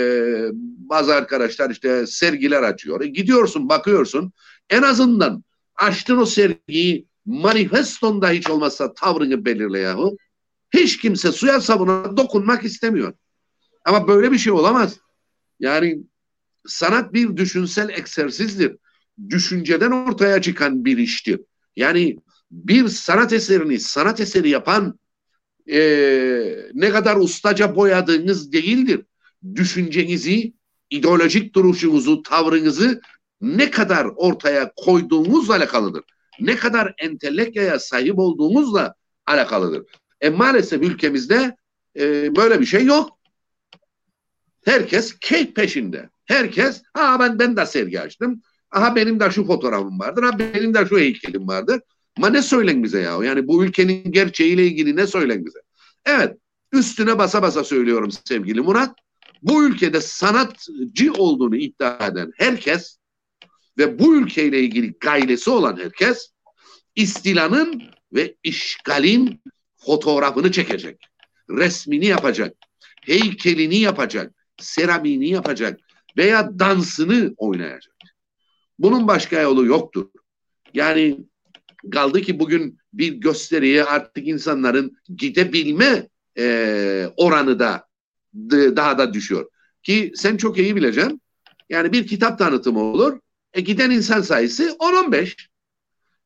bazı arkadaşlar işte sergiler açıyor. E, gidiyorsun bakıyorsun en azından açtın o sergiyi manifestonda hiç olmazsa tavrını belirle yahu. Hiç kimse suya sabuna dokunmak istemiyor. Ama böyle bir şey olamaz. Yani sanat bir düşünsel egzersizdir. Düşünceden ortaya çıkan bir iştir. Yani bir sanat eserini sanat eseri yapan e, ne kadar ustaca boyadığınız değildir. Düşüncenizi, ideolojik duruşunuzu, tavrınızı ne kadar ortaya koyduğunuzla alakalıdır. Ne kadar entelektüel sahip olduğunuzla alakalıdır. E maalesef ülkemizde e, böyle bir şey yok. Herkes keyif peşinde. Herkes ha ben ben de sergi açtım. Aha benim de şu fotoğrafım vardır. Ha benim de şu heykelim vardır. Ma ne söylen bize ya? Yani bu ülkenin gerçeğiyle ilgili ne söylen bize? Evet. Üstüne basa basa söylüyorum sevgili Murat. Bu ülkede sanatçı olduğunu iddia eden herkes ve bu ülkeyle ilgili gaylesi olan herkes istilanın ve işgalin fotoğrafını çekecek. Resmini yapacak. Heykelini yapacak. Seramiğini yapacak. Veya dansını oynayacak. Bunun başka yolu yoktur. Yani kaldı ki bugün bir gösteriye artık insanların gidebilme e, oranı da daha da düşüyor. Ki sen çok iyi bileceksin. Yani bir kitap tanıtımı olur. E giden insan sayısı 10-15.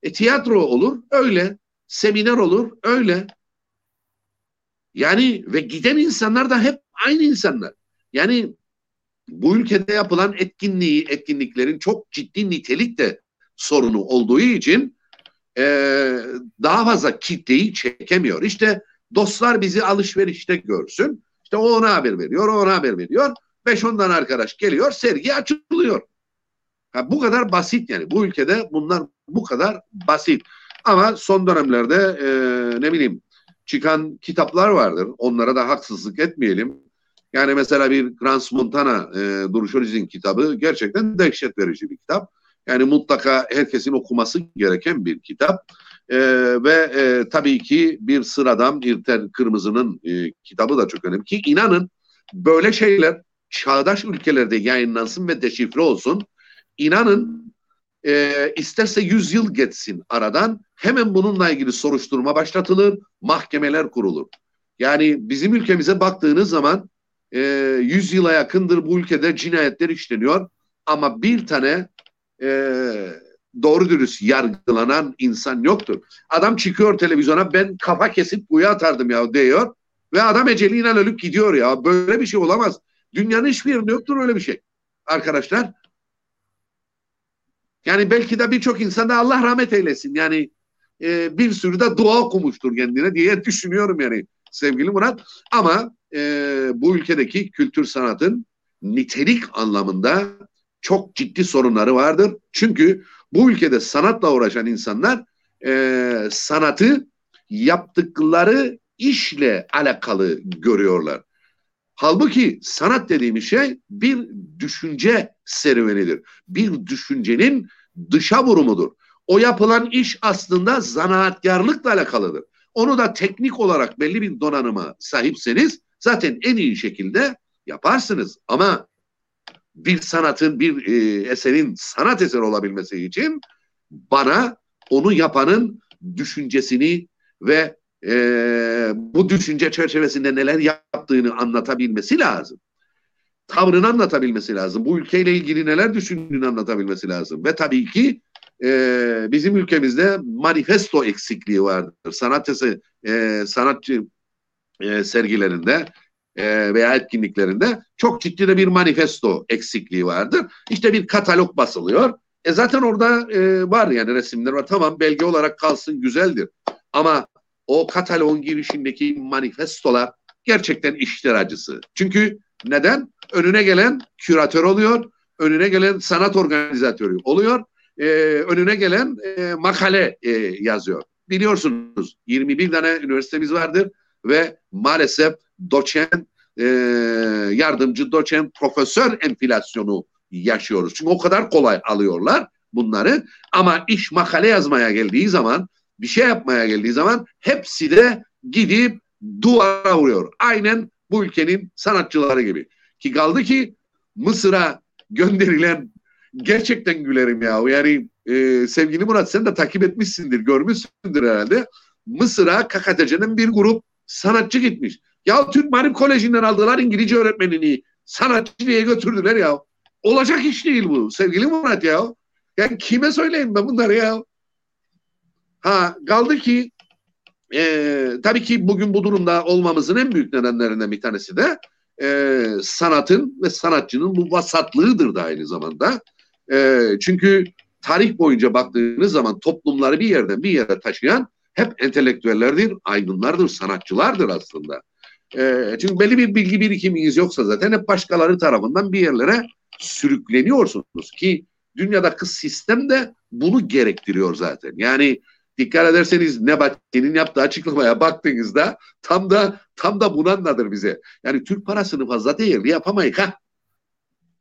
E tiyatro olur öyle. Seminer olur öyle. Yani ve giden insanlar da hep aynı insanlar. Yani bu ülkede yapılan etkinliği, etkinliklerin çok ciddi nitelikte sorunu olduğu için e, daha fazla kitleyi çekemiyor. İşte dostlar bizi alışverişte görsün. İşte o ona haber veriyor, o ona haber veriyor. Beş ondan arkadaş geliyor, sergi açılıyor. Ha, bu kadar basit yani. Bu ülkede bunlar bu kadar basit. Ama son dönemlerde e, ne bileyim çıkan kitaplar vardır. Onlara da haksızlık etmeyelim. Yani mesela bir Grans Montana e, Duruşoriz'in kitabı gerçekten dehşet verici bir kitap. Yani mutlaka herkesin okuması gereken bir kitap. E, ve e, tabii ki bir sıradan İrten Kırmızı'nın e, kitabı da çok önemli. Ki inanın böyle şeyler çağdaş ülkelerde yayınlansın ve deşifre olsun. İnanın e, isterse 100 yıl geçsin aradan hemen bununla ilgili soruşturma başlatılır, mahkemeler kurulur. Yani bizim ülkemize baktığınız zaman e, 100 yıla yakındır bu ülkede cinayetler işleniyor ama bir tane e, doğru dürüst yargılanan insan yoktur. Adam çıkıyor televizyona ben kafa kesip kuyu atardım ya diyor ve adam eceliyle ölüp gidiyor ya. Böyle bir şey olamaz. Dünyanın hiçbir yerinde yoktur öyle bir şey. Arkadaşlar yani belki de birçok insan da Allah rahmet eylesin. Yani e, bir sürü de dua okumuştur kendine diye düşünüyorum yani sevgili Murat. Ama e, bu ülkedeki kültür sanatın nitelik anlamında çok ciddi sorunları vardır. Çünkü bu ülkede sanatla uğraşan insanlar e, sanatı yaptıkları işle alakalı görüyorlar. Halbuki sanat dediğimiz şey bir düşünce serüvenidir. Bir düşüncenin dışa vurumudur. O yapılan iş aslında zanaatkarlıkla alakalıdır. Onu da teknik olarak belli bir donanıma sahipseniz zaten en iyi şekilde yaparsınız. Ama bir sanatın, bir e, eserin sanat eseri olabilmesi için bana onu yapanın düşüncesini ve e, bu düşünce çerçevesinde neler yaptığını anlatabilmesi lazım. Tavrını anlatabilmesi lazım. Bu ülkeyle ilgili neler düşündüğünü anlatabilmesi lazım. Ve tabii ki e, bizim ülkemizde manifesto eksikliği vardır. Sanat eseri, e, sanatçı e, sergilerinde e, veya etkinliklerinde çok ciddi de bir manifesto eksikliği vardır. İşte bir katalog basılıyor. E zaten orada e, var yani resimler var. Tamam belge olarak kalsın güzeldir. Ama o katalogun girişindeki manifestolar gerçekten işler acısı. Çünkü neden? Önüne gelen küratör oluyor, önüne gelen sanat organizatörü oluyor, e, önüne gelen e, makale e, yazıyor. Biliyorsunuz 21 tane üniversitemiz vardır ve maalesef doçent, e, yardımcı doçent, profesör enflasyonu yaşıyoruz. Çünkü o kadar kolay alıyorlar bunları ama iş makale yazmaya geldiği zaman bir şey yapmaya geldiği zaman hepsi de gidip duvara vuruyor. Aynen bu ülkenin sanatçıları gibi. Ki kaldı ki Mısır'a gönderilen gerçekten gülerim ya. Yani e, sevgili Murat sen de takip etmişsindir, görmüşsündür herhalde. Mısır'a KKTC'nin bir grup sanatçı gitmiş. Ya Türk Marif Koleji'nden aldılar İngilizce öğretmenini. Sanatçı diye götürdüler ya. olacak iş değil bu sevgili Murat ya. Yani kime söyleyeyim ben bunları ya? Ha kaldı ki e, tabii ki bugün bu durumda olmamızın en büyük nedenlerinden bir tanesi de e, sanatın ve sanatçının bu vasatlığıdır da aynı zamanda. E, çünkü tarih boyunca baktığınız zaman toplumları bir yerden bir yere taşıyan hep entelektüellerdir, aydınlardır, sanatçılardır aslında. E, çünkü belli bir bilgi birikiminiz yoksa zaten hep başkaları tarafından bir yerlere sürükleniyorsunuz ki dünyadaki sistem de bunu gerektiriyor zaten. Yani dikkat ederseniz Nebati'nin yaptığı açıklamaya baktığınızda tam da tam da bunu anladır bize. Yani Türk parasını fazla değerli yapamayız ha.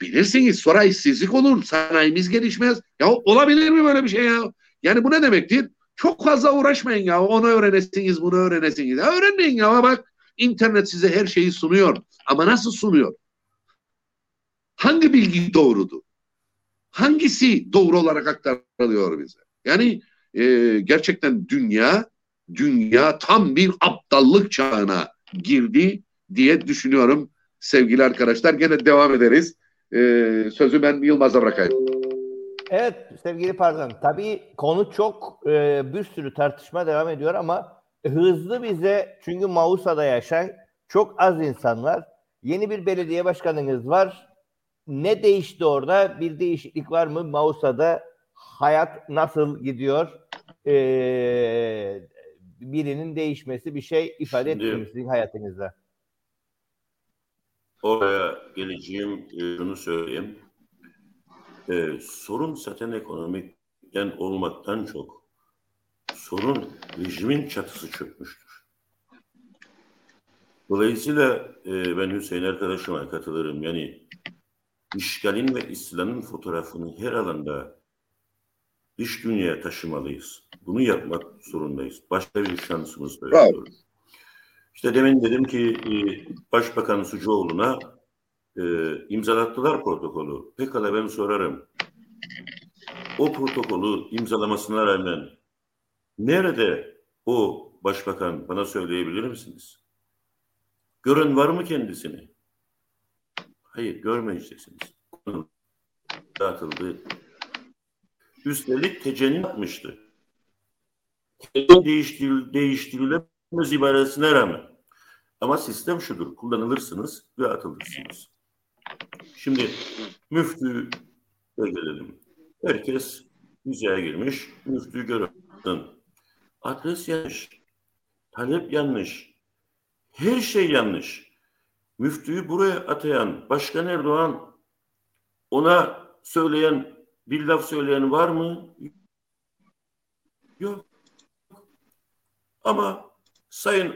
Bilirsiniz sonra işsizlik olur, sanayimiz gelişmez. Ya olabilir mi böyle bir şey ya? Yani bu ne demektir? Çok fazla uğraşmayın ya. Onu öğrenesiniz, bunu öğrenesiniz. Ya öğrenmeyin ya bak. İnternet size her şeyi sunuyor. Ama nasıl sunuyor? Hangi bilgi doğrudur? Hangisi doğru olarak aktarılıyor bize? Yani e, gerçekten dünya dünya tam bir aptallık çağına girdi diye düşünüyorum sevgili arkadaşlar. Gene devam ederiz. E, sözü ben Yılmaz'a bırakayım. Evet sevgili pardon. Tabii konu çok e, bir sürü tartışma devam ediyor ama hızlı bize çünkü Mausa'da yaşayan çok az insan var. Yeni bir belediye başkanınız var. Ne değişti orada? Bir değişiklik var mı? Mausa'da hayat nasıl gidiyor? Ee, birinin değişmesi bir şey ifade etmiyor sizin hayatınızda. Oraya geleceğim e, şunu söyleyeyim. E, sorun zaten ekonomikten olmaktan çok sorun rejimin çatısı çökmüştür. Dolayısıyla e, ben Hüseyin arkadaşıma katılırım. Yani işgalin ve istilanın fotoğrafını her alanda dış dünyaya taşımalıyız. Bunu yapmak zorundayız. Başka bir şansımız da yok. İşte demin dedim ki e, Başbakan Sucuoğlu'na e, imzalattılar protokolü. Pekala ben sorarım. O protokolü imzalamasına rağmen nerede o başbakan bana söyleyebilir misiniz? Gören var mı kendisini? Hayır görmeyeceksiniz. Dağıtıldı. Üstelik tecennin yapmıştı. Tecennin değiştiril, değiştirilemez ibaresine rağmen. Ama sistem şudur. Kullanılırsınız ve atılırsınız. Şimdi müftü gelelim. Herkes müzeye girmiş. Müftü görürsün. Adres yanlış. Talep yanlış. Her şey yanlış. Müftüyü buraya atayan Başkan Erdoğan ona söyleyen bir laf söyleyen var mı? Yok. Ama Sayın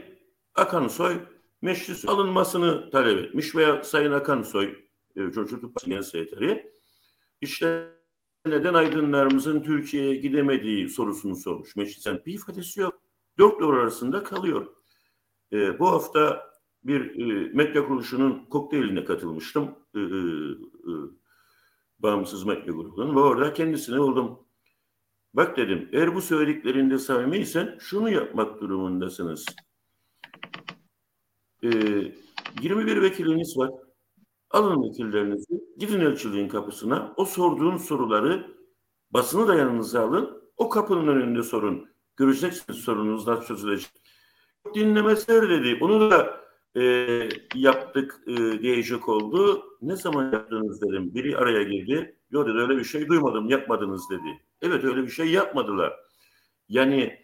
Akansoy meclis alınmasını talep etmiş veya Sayın Akansoy e, Çocuk Partisi Genel Sekreteri işte neden aydınlarımızın Türkiye'ye gidemediği sorusunu sormuş. Meclisten bir ifadesi yok. Dört duvar arasında kalıyor. E, bu hafta bir e, medya kuruluşunun kokteyline katılmıştım. E, e, e, bağımsız medya grubunun ve orada kendisine buldum. Bak dedim eğer bu söylediklerinde samimiysen şunu yapmak durumundasınız. Ee, 21 vekiliniz var. Alın vekillerinizi, gidin elçiliğin kapısına. O sorduğun soruları basını da yanınıza alın. O kapının önünde sorun. Göreceksiniz sorunuz nasıl çözülecek. Dinlemezler dedi. Onu da e, yaptık e, diyecek oldu. Ne zaman yaptınız dedim. Biri araya girdi. Yok dedi öyle bir şey duymadım yapmadınız dedi. Evet öyle bir şey yapmadılar. Yani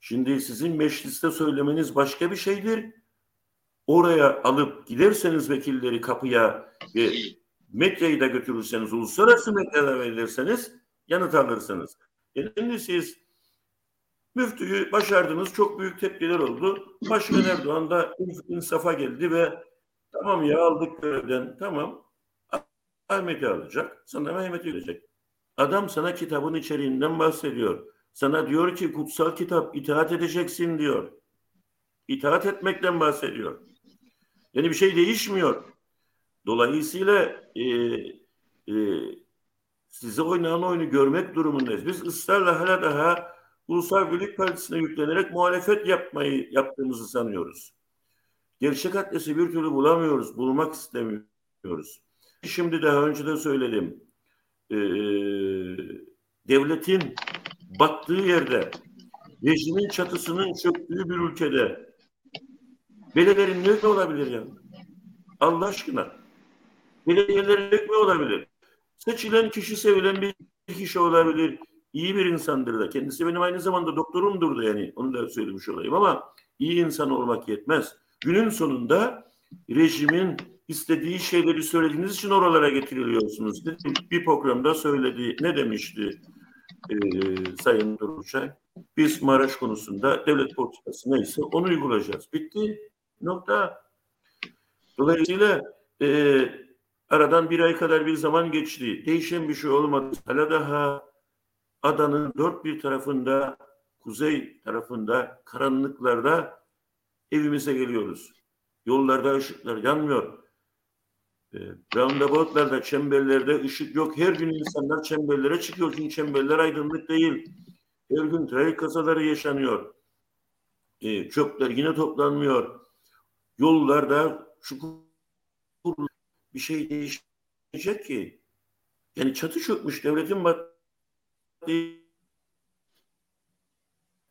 şimdi sizin mecliste söylemeniz başka bir şeydir. Oraya alıp giderseniz vekilleri kapıya ve medyayı da götürürseniz, uluslararası medyada verirseniz yanıt alırsınız. Şimdi siz müftüyü başardınız, çok büyük tepkiler oldu. Başkan Erdoğan da insafa geldi ve tamam ya aldık görevden, tamam Ahmet'i alacak, sana Mehmet'i verecek. Adam sana kitabın içeriğinden bahsediyor. Sana diyor ki kutsal kitap itaat edeceksin diyor. İtaat etmekten bahsediyor. Yani bir şey değişmiyor. Dolayısıyla e, e, size oynanan oyunu görmek durumundayız. Biz ısrarla hala daha Ulusal Birlik Partisi'ne yüklenerek muhalefet yapmayı yaptığımızı sanıyoruz. Gerçek adresi bir türlü bulamıyoruz, bulmak istemiyoruz. şimdi daha önce de söyledim. Ee, devletin battığı yerde, rejimin çatısının çöktüğü bir ülkede belediyelerin ne olabilir ya? Allah aşkına. Belediyelerin ne olabilir? Seçilen kişi sevilen bir kişi olabilir. İyi bir insandır da. Kendisi benim aynı zamanda doktorumdur da yani. Onu da söylemiş olayım ama iyi insan olmak yetmez. Günün sonunda rejimin istediği şeyleri söylediğiniz için oralara getiriliyorsunuz. Bir programda söyledi. Ne demişti e, Sayın Duruşay? Biz Maraş konusunda devlet politikası neyse onu uygulayacağız. Bitti. Nokta. Dolayısıyla e, aradan bir ay kadar bir zaman geçti. Değişen bir şey olmadı. Hala daha adanın dört bir tarafında, kuzey tarafında, karanlıklarda evimize geliyoruz. Yollarda ışıklar yanmıyor. E, roundaboutlarda, çemberlerde ışık yok. Her gün insanlar çemberlere çıkıyor. Çünkü çemberler aydınlık değil. Her gün trafik kazaları yaşanıyor. E, çöpler yine toplanmıyor. Yollarda çukur bir şey değişecek ki. Yani çatı çökmüş devletin bak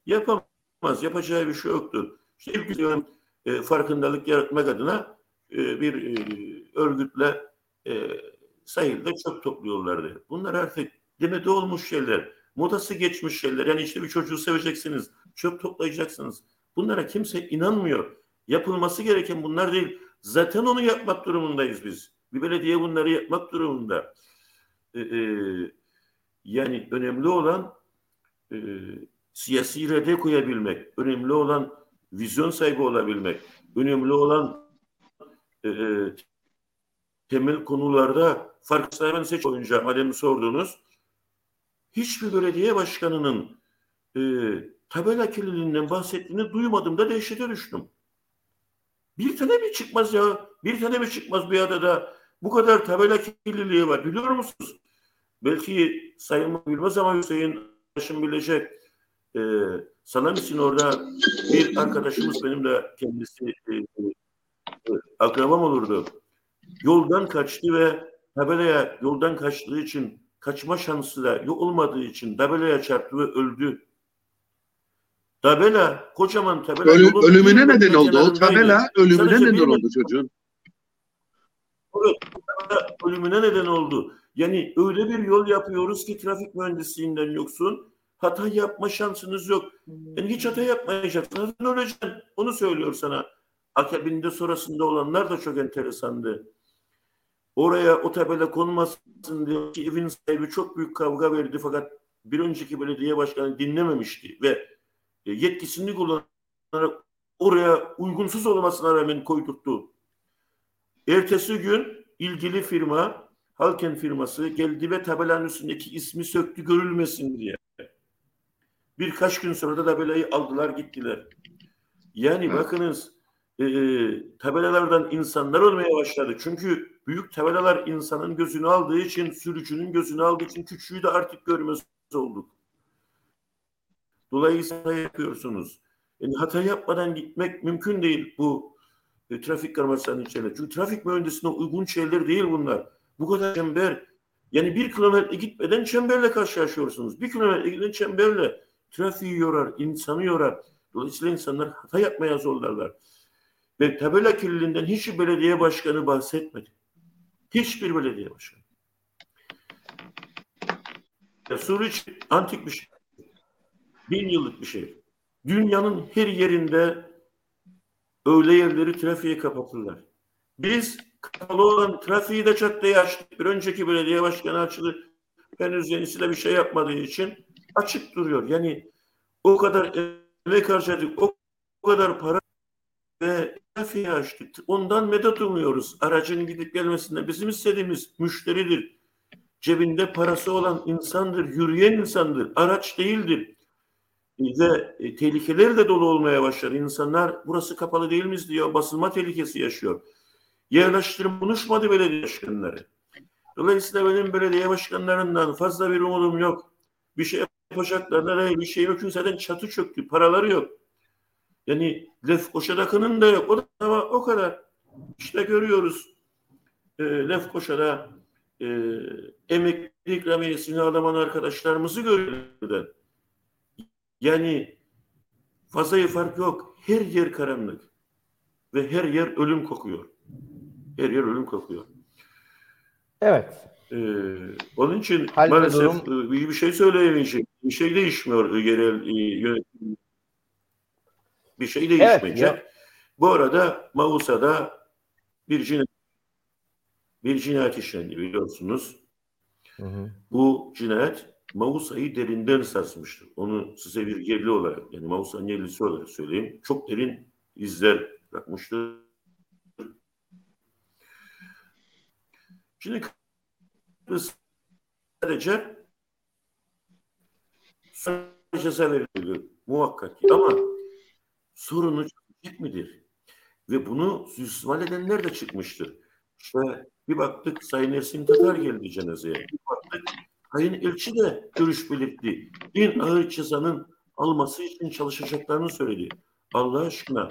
yapamaz. Yapacağı bir şey yoktur. İşte ilk e, farkındalık yaratmak adına e, bir e, örgütle e, sahilde çöp topluyorlardı. Bunlar artık demede olmuş şeyler. Modası geçmiş şeyler. Yani işte bir çocuğu seveceksiniz. Çöp toplayacaksınız. Bunlara kimse inanmıyor. Yapılması gereken bunlar değil. Zaten onu yapmak durumundayız biz. Bir belediye bunları yapmak durumunda. Ee, yani önemli olan e, siyasi irade koyabilmek. Önemli olan vizyon sahibi olabilmek. Önemli olan e, e temel konularda fark sahibi seç oyunca madem sordunuz hiçbir belediye başkanının e, tabela kirliliğinden bahsettiğini duymadım da dehşete düştüm. Bir tane mi çıkmaz ya? Bir tane mi çıkmaz bir adada? Bu kadar tabela kirliliği var. Biliyor musunuz? Belki Sayın bilmez ama Hüseyin Başım bilecek. Ee, sanam için orada bir arkadaşımız benim de kendisi e, e, akrabam olurdu. Yoldan kaçtı ve tabelaya yoldan kaçtığı için kaçma şansı da yok olmadığı için tabelaya çarptı ve öldü. Tabela, kocaman tabela. Ölü, ölümüne neden oldu. O tabela ölümüne Sadece neden oldu çocuğun. Evet, ölümüne neden oldu. Yani öyle bir yol yapıyoruz ki trafik mühendisliğinden yoksun. Hata yapma şansınız yok. Yani hiç hata yapmayacaksın. Zaten öleceksin. Onu söylüyor sana. Akabinde sonrasında olanlar da çok enteresandı. Oraya o tabela konmasın diye evin sahibi çok büyük kavga verdi fakat bir önceki belediye başkanı dinlememişti ve yetkisini kullanarak oraya uygunsuz olmasına rağmen koydurttu. Ertesi gün ilgili firma, Halken firması geldi ve tabelanın üstündeki ismi söktü görülmesin diye. Birkaç gün sonra da tabelayı aldılar gittiler. Yani evet. bakınız e, tabelalardan insanlar olmaya başladı. Çünkü büyük tabelalar insanın gözünü aldığı için, sürücünün gözünü aldığı için küçüğü de artık görmez olduk. Dolayısıyla yapıyorsunuz. Yani hata yapmadan gitmek mümkün değil bu e, trafik karmaşasının içine. Çünkü trafik mühendisine uygun şeyler değil bunlar. Bu kadar çember. Yani bir kilometre gitmeden çemberle karşılaşıyorsunuz. Bir kilometre giden çemberle trafiği yorar, insanı yorar. Dolayısıyla insanlar hata yapmaya zorlarlar. Ve tabela kirliliğinden hiçbir belediye başkanı bahsetmedi. Hiçbir belediye başkanı. Suriç antik bir şey. Bin yıllık bir şey. Dünyanın her yerinde öyle yerleri trafiğe kapatırlar. Biz kapalı olan trafiği de caddeye açtık. Bir önceki belediye başkanı açıldı. Henüz yenisi de bir şey yapmadığı için açık duruyor. Yani o kadar emek harcadık, o kadar para ve trafiği açtık. Ondan medet umuyoruz. Aracın gidip gelmesinde bizim istediğimiz müşteridir. Cebinde parası olan insandır, yürüyen insandır. Araç değildir ve e, tehlikelerle dolu olmaya başladı. İnsanlar burası kapalı değil mi diyor. Basılma tehlikesi yaşıyor. Yerleştirim konuşmadı belediye başkanları. Dolayısıyla benim belediye başkanlarından fazla bir umudum yok. Bir şey yapacaklarına bir şey yok. Çünkü zaten çatı çöktü. Paraları yok. Yani Lefkoşa'dakının da yok. O da o kadar. İşte görüyoruz. e, Lefkoşa'da e, emekli ikramiyesini alaman arkadaşlarımızı görüyorlar. Yani fazla fark yok. Her yer karanlık. Ve her yer ölüm kokuyor. Her yer ölüm kokuyor. Evet. Ee, onun için Halde maalesef durum- e, iyi bir şey söyleyemeyecek. Bir şey değişmiyor yerel e, yönetim. Bir şey değişmeyecek. ya- Bu arada Mausa'da bir cinayet, bir cinayet işlendi biliyorsunuz. Hı hı. Bu cinayet Mausa'yı derinden sarsmıştır. Onu size bir yerli olarak yani Mausa'nın yerlisi olarak söyleyeyim. Çok derin izler bırakmıştır. Şimdi Kıbrıs sadece ceza veriliyor muhakkak ama sorunu çözecek midir? Ve bunu suistimal edenler de çıkmıştır. İşte bir baktık Sayın Ersin Tatar geldi cenazeye. Bir baktık Sayın Elçi de görüş belirtti. En ağır cezanın alması için çalışacaklarını söyledi. Allah aşkına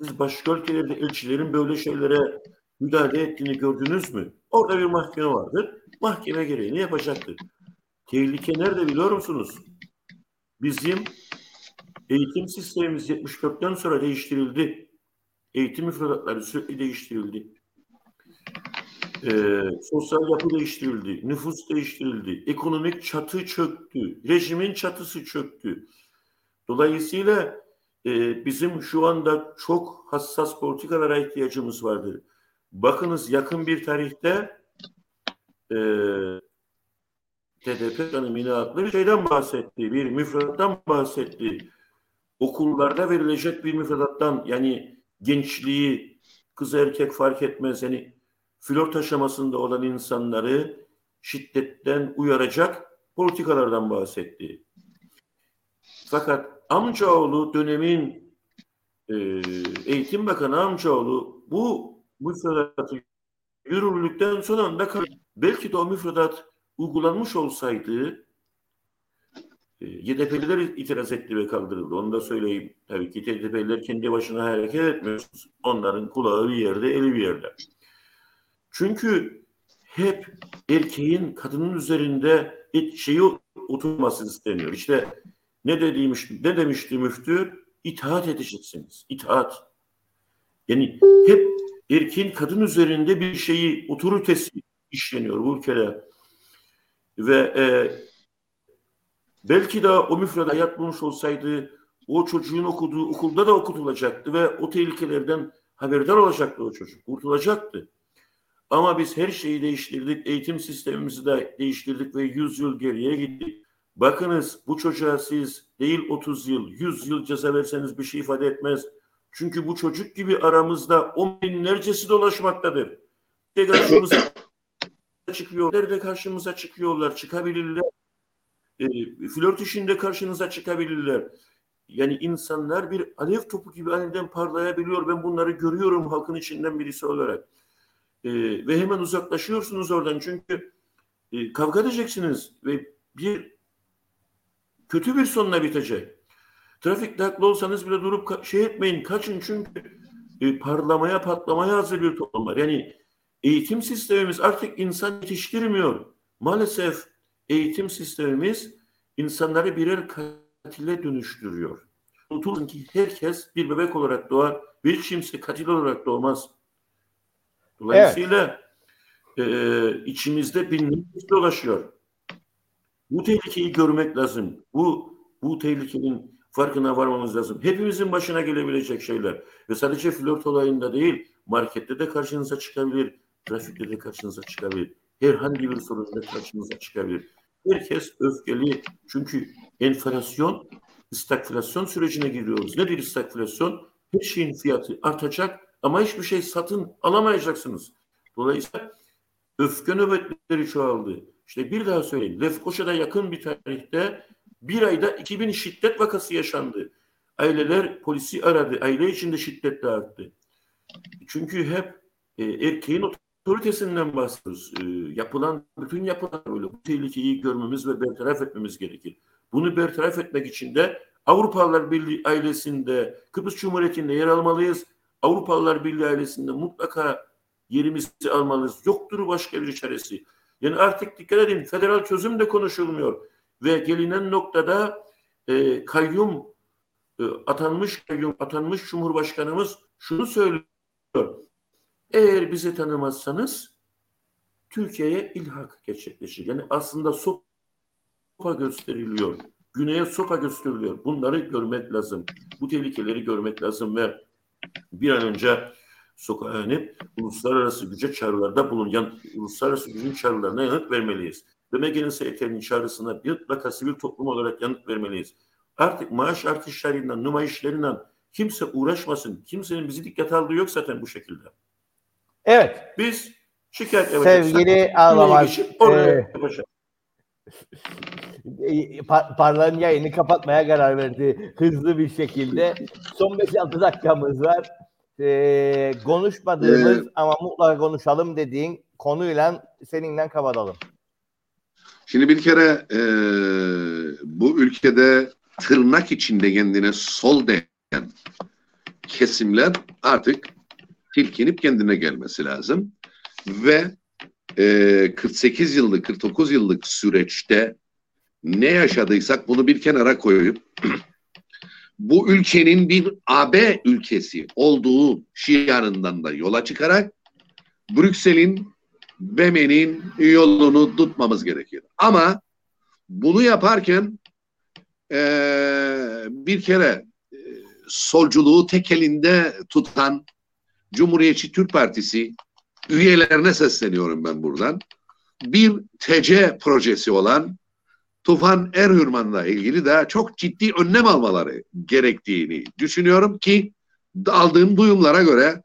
siz başka ülkelerde elçilerin böyle şeylere müdahale ettiğini gördünüz mü? Orada bir mahkeme vardır. Mahkeme gereğini yapacaktır. Tehlike nerede biliyor musunuz? Bizim eğitim sistemimiz 74'ten sonra değiştirildi. Eğitim müfredatları sürekli değiştirildi. Ee, sosyal yapı değiştirildi, nüfus değiştirildi, ekonomik çatı çöktü, rejimin çatısı çöktü. Dolayısıyla e, bizim şu anda çok hassas politikalara ihtiyacımız vardır. Bakınız yakın bir tarihte e, TDP dönemine adlı bir şeyden bahsetti, bir müfredattan bahsetti. Okullarda verilecek bir müfredattan yani gençliği kız erkek fark etmez yani flört aşamasında olan insanları şiddetten uyaracak politikalardan bahsetti. Fakat amcaoğlu dönemin e, eğitim bakanı amcaoğlu bu müfredatı yürürlükten son anda belki de o müfredat uygulanmış olsaydı e, YDP'liler itiraz etti ve kaldırıldı. Onu da söyleyeyim. Tabii ki YDP'liler kendi başına hareket etmiyorsunuz. Onların kulağı bir yerde, eli bir yerde. Çünkü hep erkeğin kadının üzerinde et- şeyi oturması isteniyor. İşte ne dediğimiz, ne demişti müftü? İtaat edeceksiniz. İtaat. Yani hep erkeğin kadın üzerinde bir şeyi otoritesi işleniyor bu ülkede. Ve e, belki de o müfredat yatmış olsaydı o çocuğun okuduğu okulda da okutulacaktı ve o tehlikelerden haberdar olacaktı o çocuk. Kurtulacaktı. Ama biz her şeyi değiştirdik. Eğitim sistemimizi de değiştirdik ve 100 yıl geriye gittik. Bakınız bu çocuğa siz değil 30 yıl, 100 yıl ceza verseniz bir şey ifade etmez. Çünkü bu çocuk gibi aramızda on binlercesi dolaşmaktadır. De karşımıza çıkıyor. Nerede karşımıza çıkıyorlar, çıkabilirler. E, flört işinde karşınıza çıkabilirler. Yani insanlar bir alev topu gibi aniden parlayabiliyor. Ben bunları görüyorum halkın içinden birisi olarak. E, ve hemen uzaklaşıyorsunuz oradan çünkü e, kavga edeceksiniz ve bir kötü bir sonuna bitecek. Trafikte haklı olsanız bile durup şey etmeyin, kaçın çünkü e, parlamaya, patlamaya hazır bir toplum var. Yani eğitim sistemimiz artık insan yetiştirmiyor. Maalesef eğitim sistemimiz insanları birer katile dönüştürüyor. Unutulun ki herkes bir bebek olarak doğar, bir kimse katil olarak doğmaz. Dolayısıyla e, içimizde binlerce dolaşıyor. Bu tehlikeyi görmek lazım. Bu bu tehlikenin farkına varmamız lazım. Hepimizin başına gelebilecek şeyler. Ve sadece flört olayında değil, markette de karşınıza çıkabilir, trafikte de karşınıza çıkabilir. Herhangi bir sorunda karşınıza çıkabilir. Herkes öfkeli. Çünkü enflasyon, stagflasyon sürecine giriyoruz. Nedir stagflasyon? Her şeyin fiyatı artacak ama hiçbir şey satın alamayacaksınız. Dolayısıyla öfke nöbetleri çoğaldı. İşte bir daha söyleyeyim. Lefkoşa'da yakın bir tarihte bir ayda 2000 şiddet vakası yaşandı. Aileler polisi aradı. Aile içinde şiddet de arttı. Çünkü hep e, erkeğin otoritesinden bahsediyoruz. E, yapılan bütün yapılan böyle bu tehlikeyi görmemiz ve bertaraf etmemiz gerekir. Bunu bertaraf etmek için de Avrupalılar Birliği ailesinde Kıbrıs Cumhuriyeti'nde yer almalıyız. Avrupalılar Birliği ailesinde mutlaka yerimizi almalıyız. Yoktur başka bir çaresi. Yani artık dikkat edin federal çözüm de konuşulmuyor. Ve gelinen noktada e, kayyum e, atanmış kayyum atanmış Cumhurbaşkanımız şunu söylüyor. Eğer bizi tanımazsanız Türkiye'ye ilhak gerçekleşir. Yani aslında sopa gösteriliyor. Güney'e sopa gösteriliyor. Bunları görmek lazım. Bu tehlikeleri görmek lazım ve bir an önce sokağa inip uluslararası güce çağrılarda bulunyan uluslararası gücün çağrılarına yanıt vermeliyiz. Ve Megen'in ST'nin çağrısına mutlaka sivil toplum olarak yanıt vermeliyiz. Artık maaş artışlarından, nümayişlerinden kimse uğraşmasın. Kimsenin bizi dikkate aldığı yok zaten bu şekilde. Evet. Biz şikayet Sevgili Ağlamaz. Oraya e, Parla'nın yayını kapatmaya karar verdi hızlı bir şekilde. Son 5-6 dakikamız var. Ee, konuşmadığımız ee, ama mutlaka konuşalım dediğin konuyla seninle kapatalım. Şimdi bir kere e, bu ülkede tırnak içinde kendine sol diyen kesimler artık tilkinip kendine gelmesi lazım. Ve e, 48 yıllık, 49 yıllık süreçte ne yaşadıysak bunu bir kenara koyup bu ülkenin bir AB ülkesi olduğu şiarından da yola çıkarak Brüksel'in BEM'in yolunu tutmamız gerekir. Ama bunu yaparken e, bir kere e, solculuğu tek elinde tutan Cumhuriyetçi Türk Partisi üyelerine sesleniyorum ben buradan. Bir TC projesi olan Tufan Erhürman'la ilgili de çok ciddi önlem almaları gerektiğini düşünüyorum ki aldığım duyumlara göre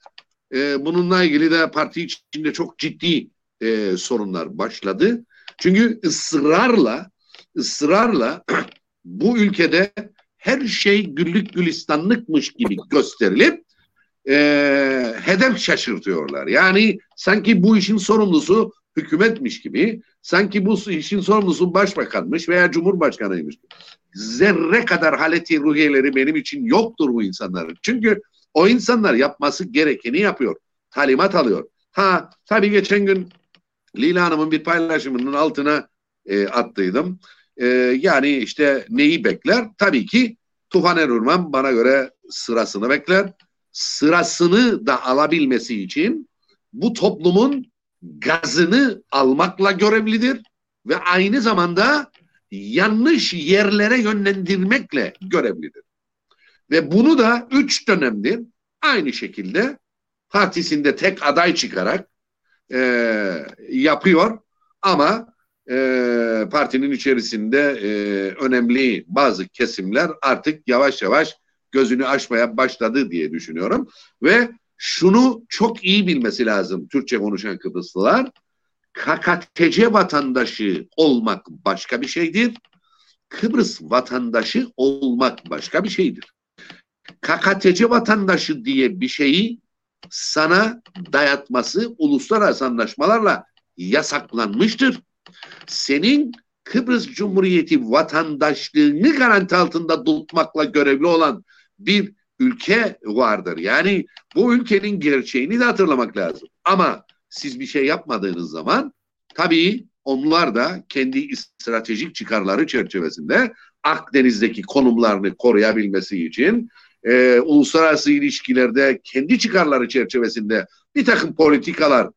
e, bununla ilgili de parti içinde çok ciddi e, sorunlar başladı. Çünkü ısrarla ısrarla bu ülkede her şey güllük gülistanlıkmış gibi gösterilip e, hedef şaşırtıyorlar. Yani sanki bu işin sorumlusu hükümetmiş gibi, sanki bu işin sorumlusu başbakanmış veya cumhurbaşkanıymış. Zerre kadar haleti ruhiyeleri benim için yoktur bu insanların. Çünkü o insanlar yapması gerekeni yapıyor. Talimat alıyor. Ha tabii geçen gün Lila Hanım'ın bir paylaşımının altına e, attıydım. E, yani işte neyi bekler? Tabii ki Tufan Erurman bana göre sırasını bekler. Sırasını da alabilmesi için bu toplumun gazını almakla görevlidir ve aynı zamanda yanlış yerlere yönlendirmekle görevlidir. Ve bunu da üç dönemdir aynı şekilde partisinde tek aday çıkarak e, yapıyor ama e, partinin içerisinde e, önemli bazı kesimler artık yavaş yavaş gözünü açmaya başladı diye düşünüyorum ve şunu çok iyi bilmesi lazım Türkçe konuşan Kıbrıslılar. KKTC vatandaşı olmak başka bir şeydir. Kıbrıs vatandaşı olmak başka bir şeydir. KKTC vatandaşı diye bir şeyi sana dayatması uluslararası anlaşmalarla yasaklanmıştır. Senin Kıbrıs Cumhuriyeti vatandaşlığını garanti altında tutmakla görevli olan bir ülke vardır. Yani bu ülkenin gerçeğini de hatırlamak lazım. Ama siz bir şey yapmadığınız zaman tabii onlar da kendi stratejik çıkarları çerçevesinde Akdeniz'deki konumlarını koruyabilmesi için e, uluslararası ilişkilerde kendi çıkarları çerçevesinde bir takım politikalar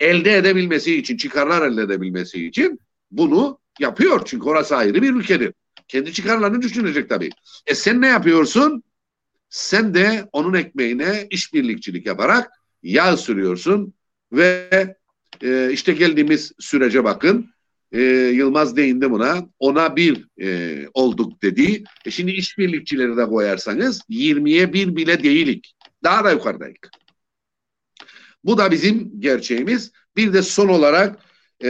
elde edebilmesi için, çıkarlar elde edebilmesi için bunu yapıyor. Çünkü orası ayrı bir ülkedir. Kendi çıkarlarını düşünecek tabii. E sen ne yapıyorsun? Sen de onun ekmeğine işbirlikçilik yaparak yağ sürüyorsun ve e, işte geldiğimiz sürece bakın e, Yılmaz değindi buna. Ona bir e, olduk dedi. E şimdi işbirlikçileri de koyarsanız 20'ye bir bile değilik. Daha da yukarıdayık. Bu da bizim gerçeğimiz. Bir de son olarak e,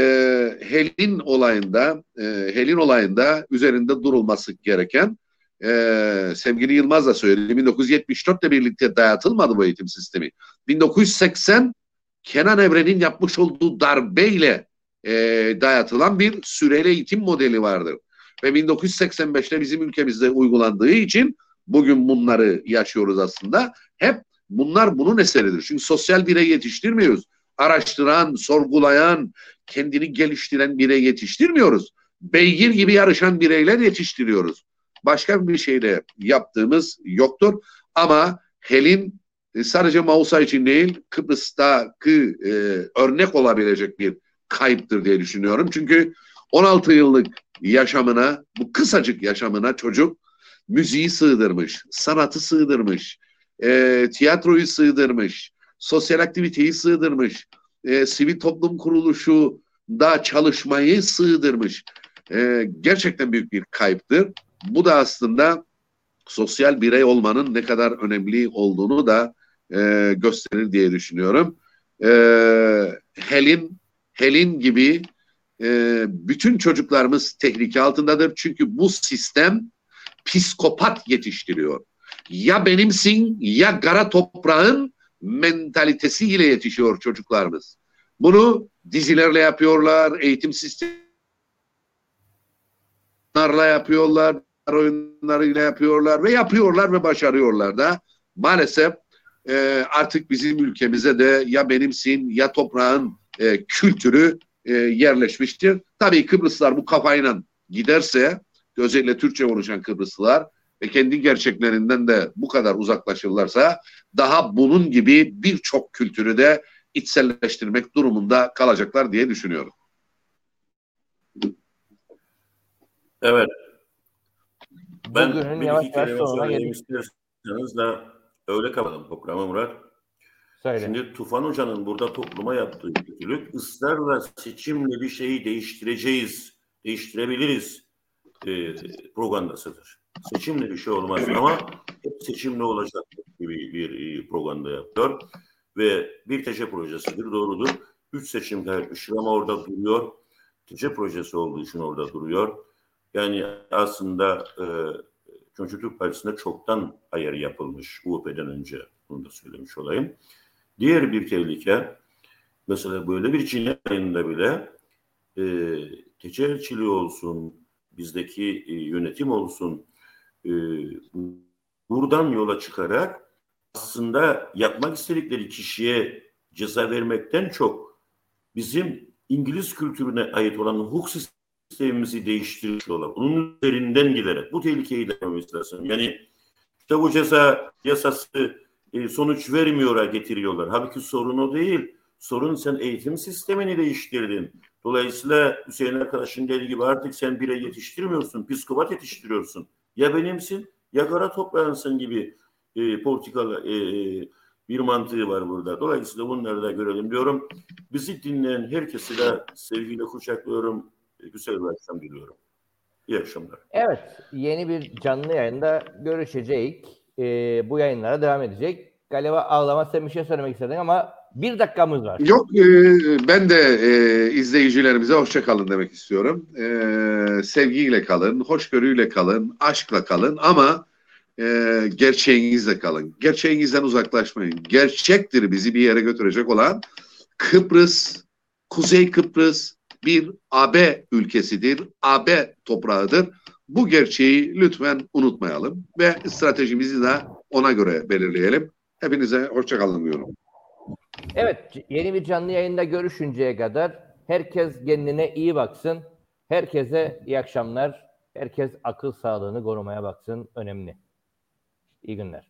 Helin olayında e, Helin olayında üzerinde durulması gereken e, sevgili Yılmaz da söyledi. 1974 ile birlikte dayatılmadı bu eğitim sistemi. 1980 Kenan Evren'in yapmış olduğu darbeyle e, dayatılan bir süreli eğitim modeli vardır. Ve 1985'te bizim ülkemizde uygulandığı için bugün bunları yaşıyoruz aslında. Hep bunlar bunun eseridir. Çünkü sosyal birey yetiştirmiyoruz. araştıran, sorgulayan, kendini geliştiren birey yetiştirmiyoruz. Beygir gibi yarışan bireyler yetiştiriyoruz. Başka bir şeyle yaptığımız yoktur. Ama Helin e, sadece Mausa için değil Kıbrıs'taki e, örnek olabilecek bir kayıptır diye düşünüyorum. Çünkü 16 yıllık yaşamına, bu kısacık yaşamına çocuk müziği sığdırmış, sanatı sığdırmış, e, tiyatroyu sığdırmış, sosyal aktiviteyi sığdırmış, e, sivil toplum kuruluşu da çalışmayı sığdırmış. E, gerçekten büyük bir kayıptır. Bu da aslında sosyal birey olmanın ne kadar önemli olduğunu da e, gösterir diye düşünüyorum. E, Helin, Helin gibi e, bütün çocuklarımız tehlike altındadır. Çünkü bu sistem psikopat yetiştiriyor. Ya benimsin ya kara toprağın mentalitesiyle yetişiyor çocuklarımız. Bunu dizilerle yapıyorlar, eğitim sistemlerle yapıyorlar, oyunlarıyla yapıyorlar ve yapıyorlar ve başarıyorlar da. Maalesef e, artık bizim ülkemize de ya benimsin ya toprağın e, kültürü e, yerleşmiştir. Tabii Kıbrıslılar bu kafayla giderse özellikle Türkçe konuşan Kıbrıslılar ve kendi gerçeklerinden de bu kadar uzaklaşırlarsa daha bunun gibi birçok kültürü de içselleştirmek durumunda kalacaklar diye düşünüyorum. Evet. Ben Bugünün bir yavaş iki kelime söyleyeyim isterseniz de öyle kapatalım programı Murat. Söyle. Şimdi Tufan Hoca'nın burada topluma yaptığı kötülük ısrarla seçimle bir şeyi değiştireceğiz, değiştirebiliriz e, propagandasıdır. Seçimle bir şey olmaz ama hep seçimle olacak gibi bir e, propaganda yapıyor. Ve bir TC projesidir, doğrudur. Üç seçim kaybetmiştir ama orada duruyor. TC projesi olduğu için orada duruyor. Yani aslında e, Türk Partisi'nde çoktan ayarı yapılmış UOP'den önce. Bunu da söylemiş olayım. Diğer bir tehlike mesela böyle bir cinayetinde bile e, teçhirçiliği olsun, bizdeki e, yönetim olsun e, buradan yola çıkarak aslında yapmak istedikleri kişiye ceza vermekten çok bizim İngiliz kültürüne ait olan hukuk sistemimizi değiştiriyorlar. Bunun üzerinden giderek bu tehlikeyi de lazım. Yani işte bu ceza yasası e, sonuç vermiyor'a getiriyorlar. Halbuki sorun o değil. Sorun sen eğitim sistemini değiştirdin. Dolayısıyla Hüseyin arkadaşın dediği gibi artık sen birey yetiştirmiyorsun, psikopat yetiştiriyorsun. Ya benimsin ya kara toprağınsın gibi e, politikalı e, bir mantığı var burada. Dolayısıyla bunları da görelim diyorum. Bizi dinleyen herkesi de sevgiyle kucaklıyorum. Güzel bir akşam diliyorum. İyi akşamlar. Evet, yeni bir canlı yayında görüşeceğiz. Ee, bu yayınlara devam edecek. Galiba ağlama sen bir şey söylemek istedin ama bir dakikamız var. Yok e, ben de e, izleyicilerimize hoşça kalın demek istiyorum. E, sevgiyle kalın, hoşgörüyle kalın, aşkla kalın ama e, gerçeğinizle kalın. Gerçeğinizden uzaklaşmayın. Gerçektir bizi bir yere götürecek olan Kıbrıs, Kuzey Kıbrıs bir AB ülkesidir, AB toprağıdır. Bu gerçeği lütfen unutmayalım ve stratejimizi de ona göre belirleyelim. Hepinize hoşça kalın diyorum. Evet, yeni bir canlı yayında görüşünceye kadar herkes kendine iyi baksın. Herkese iyi akşamlar. Herkes akıl sağlığını korumaya baksın. Önemli. İyi günler.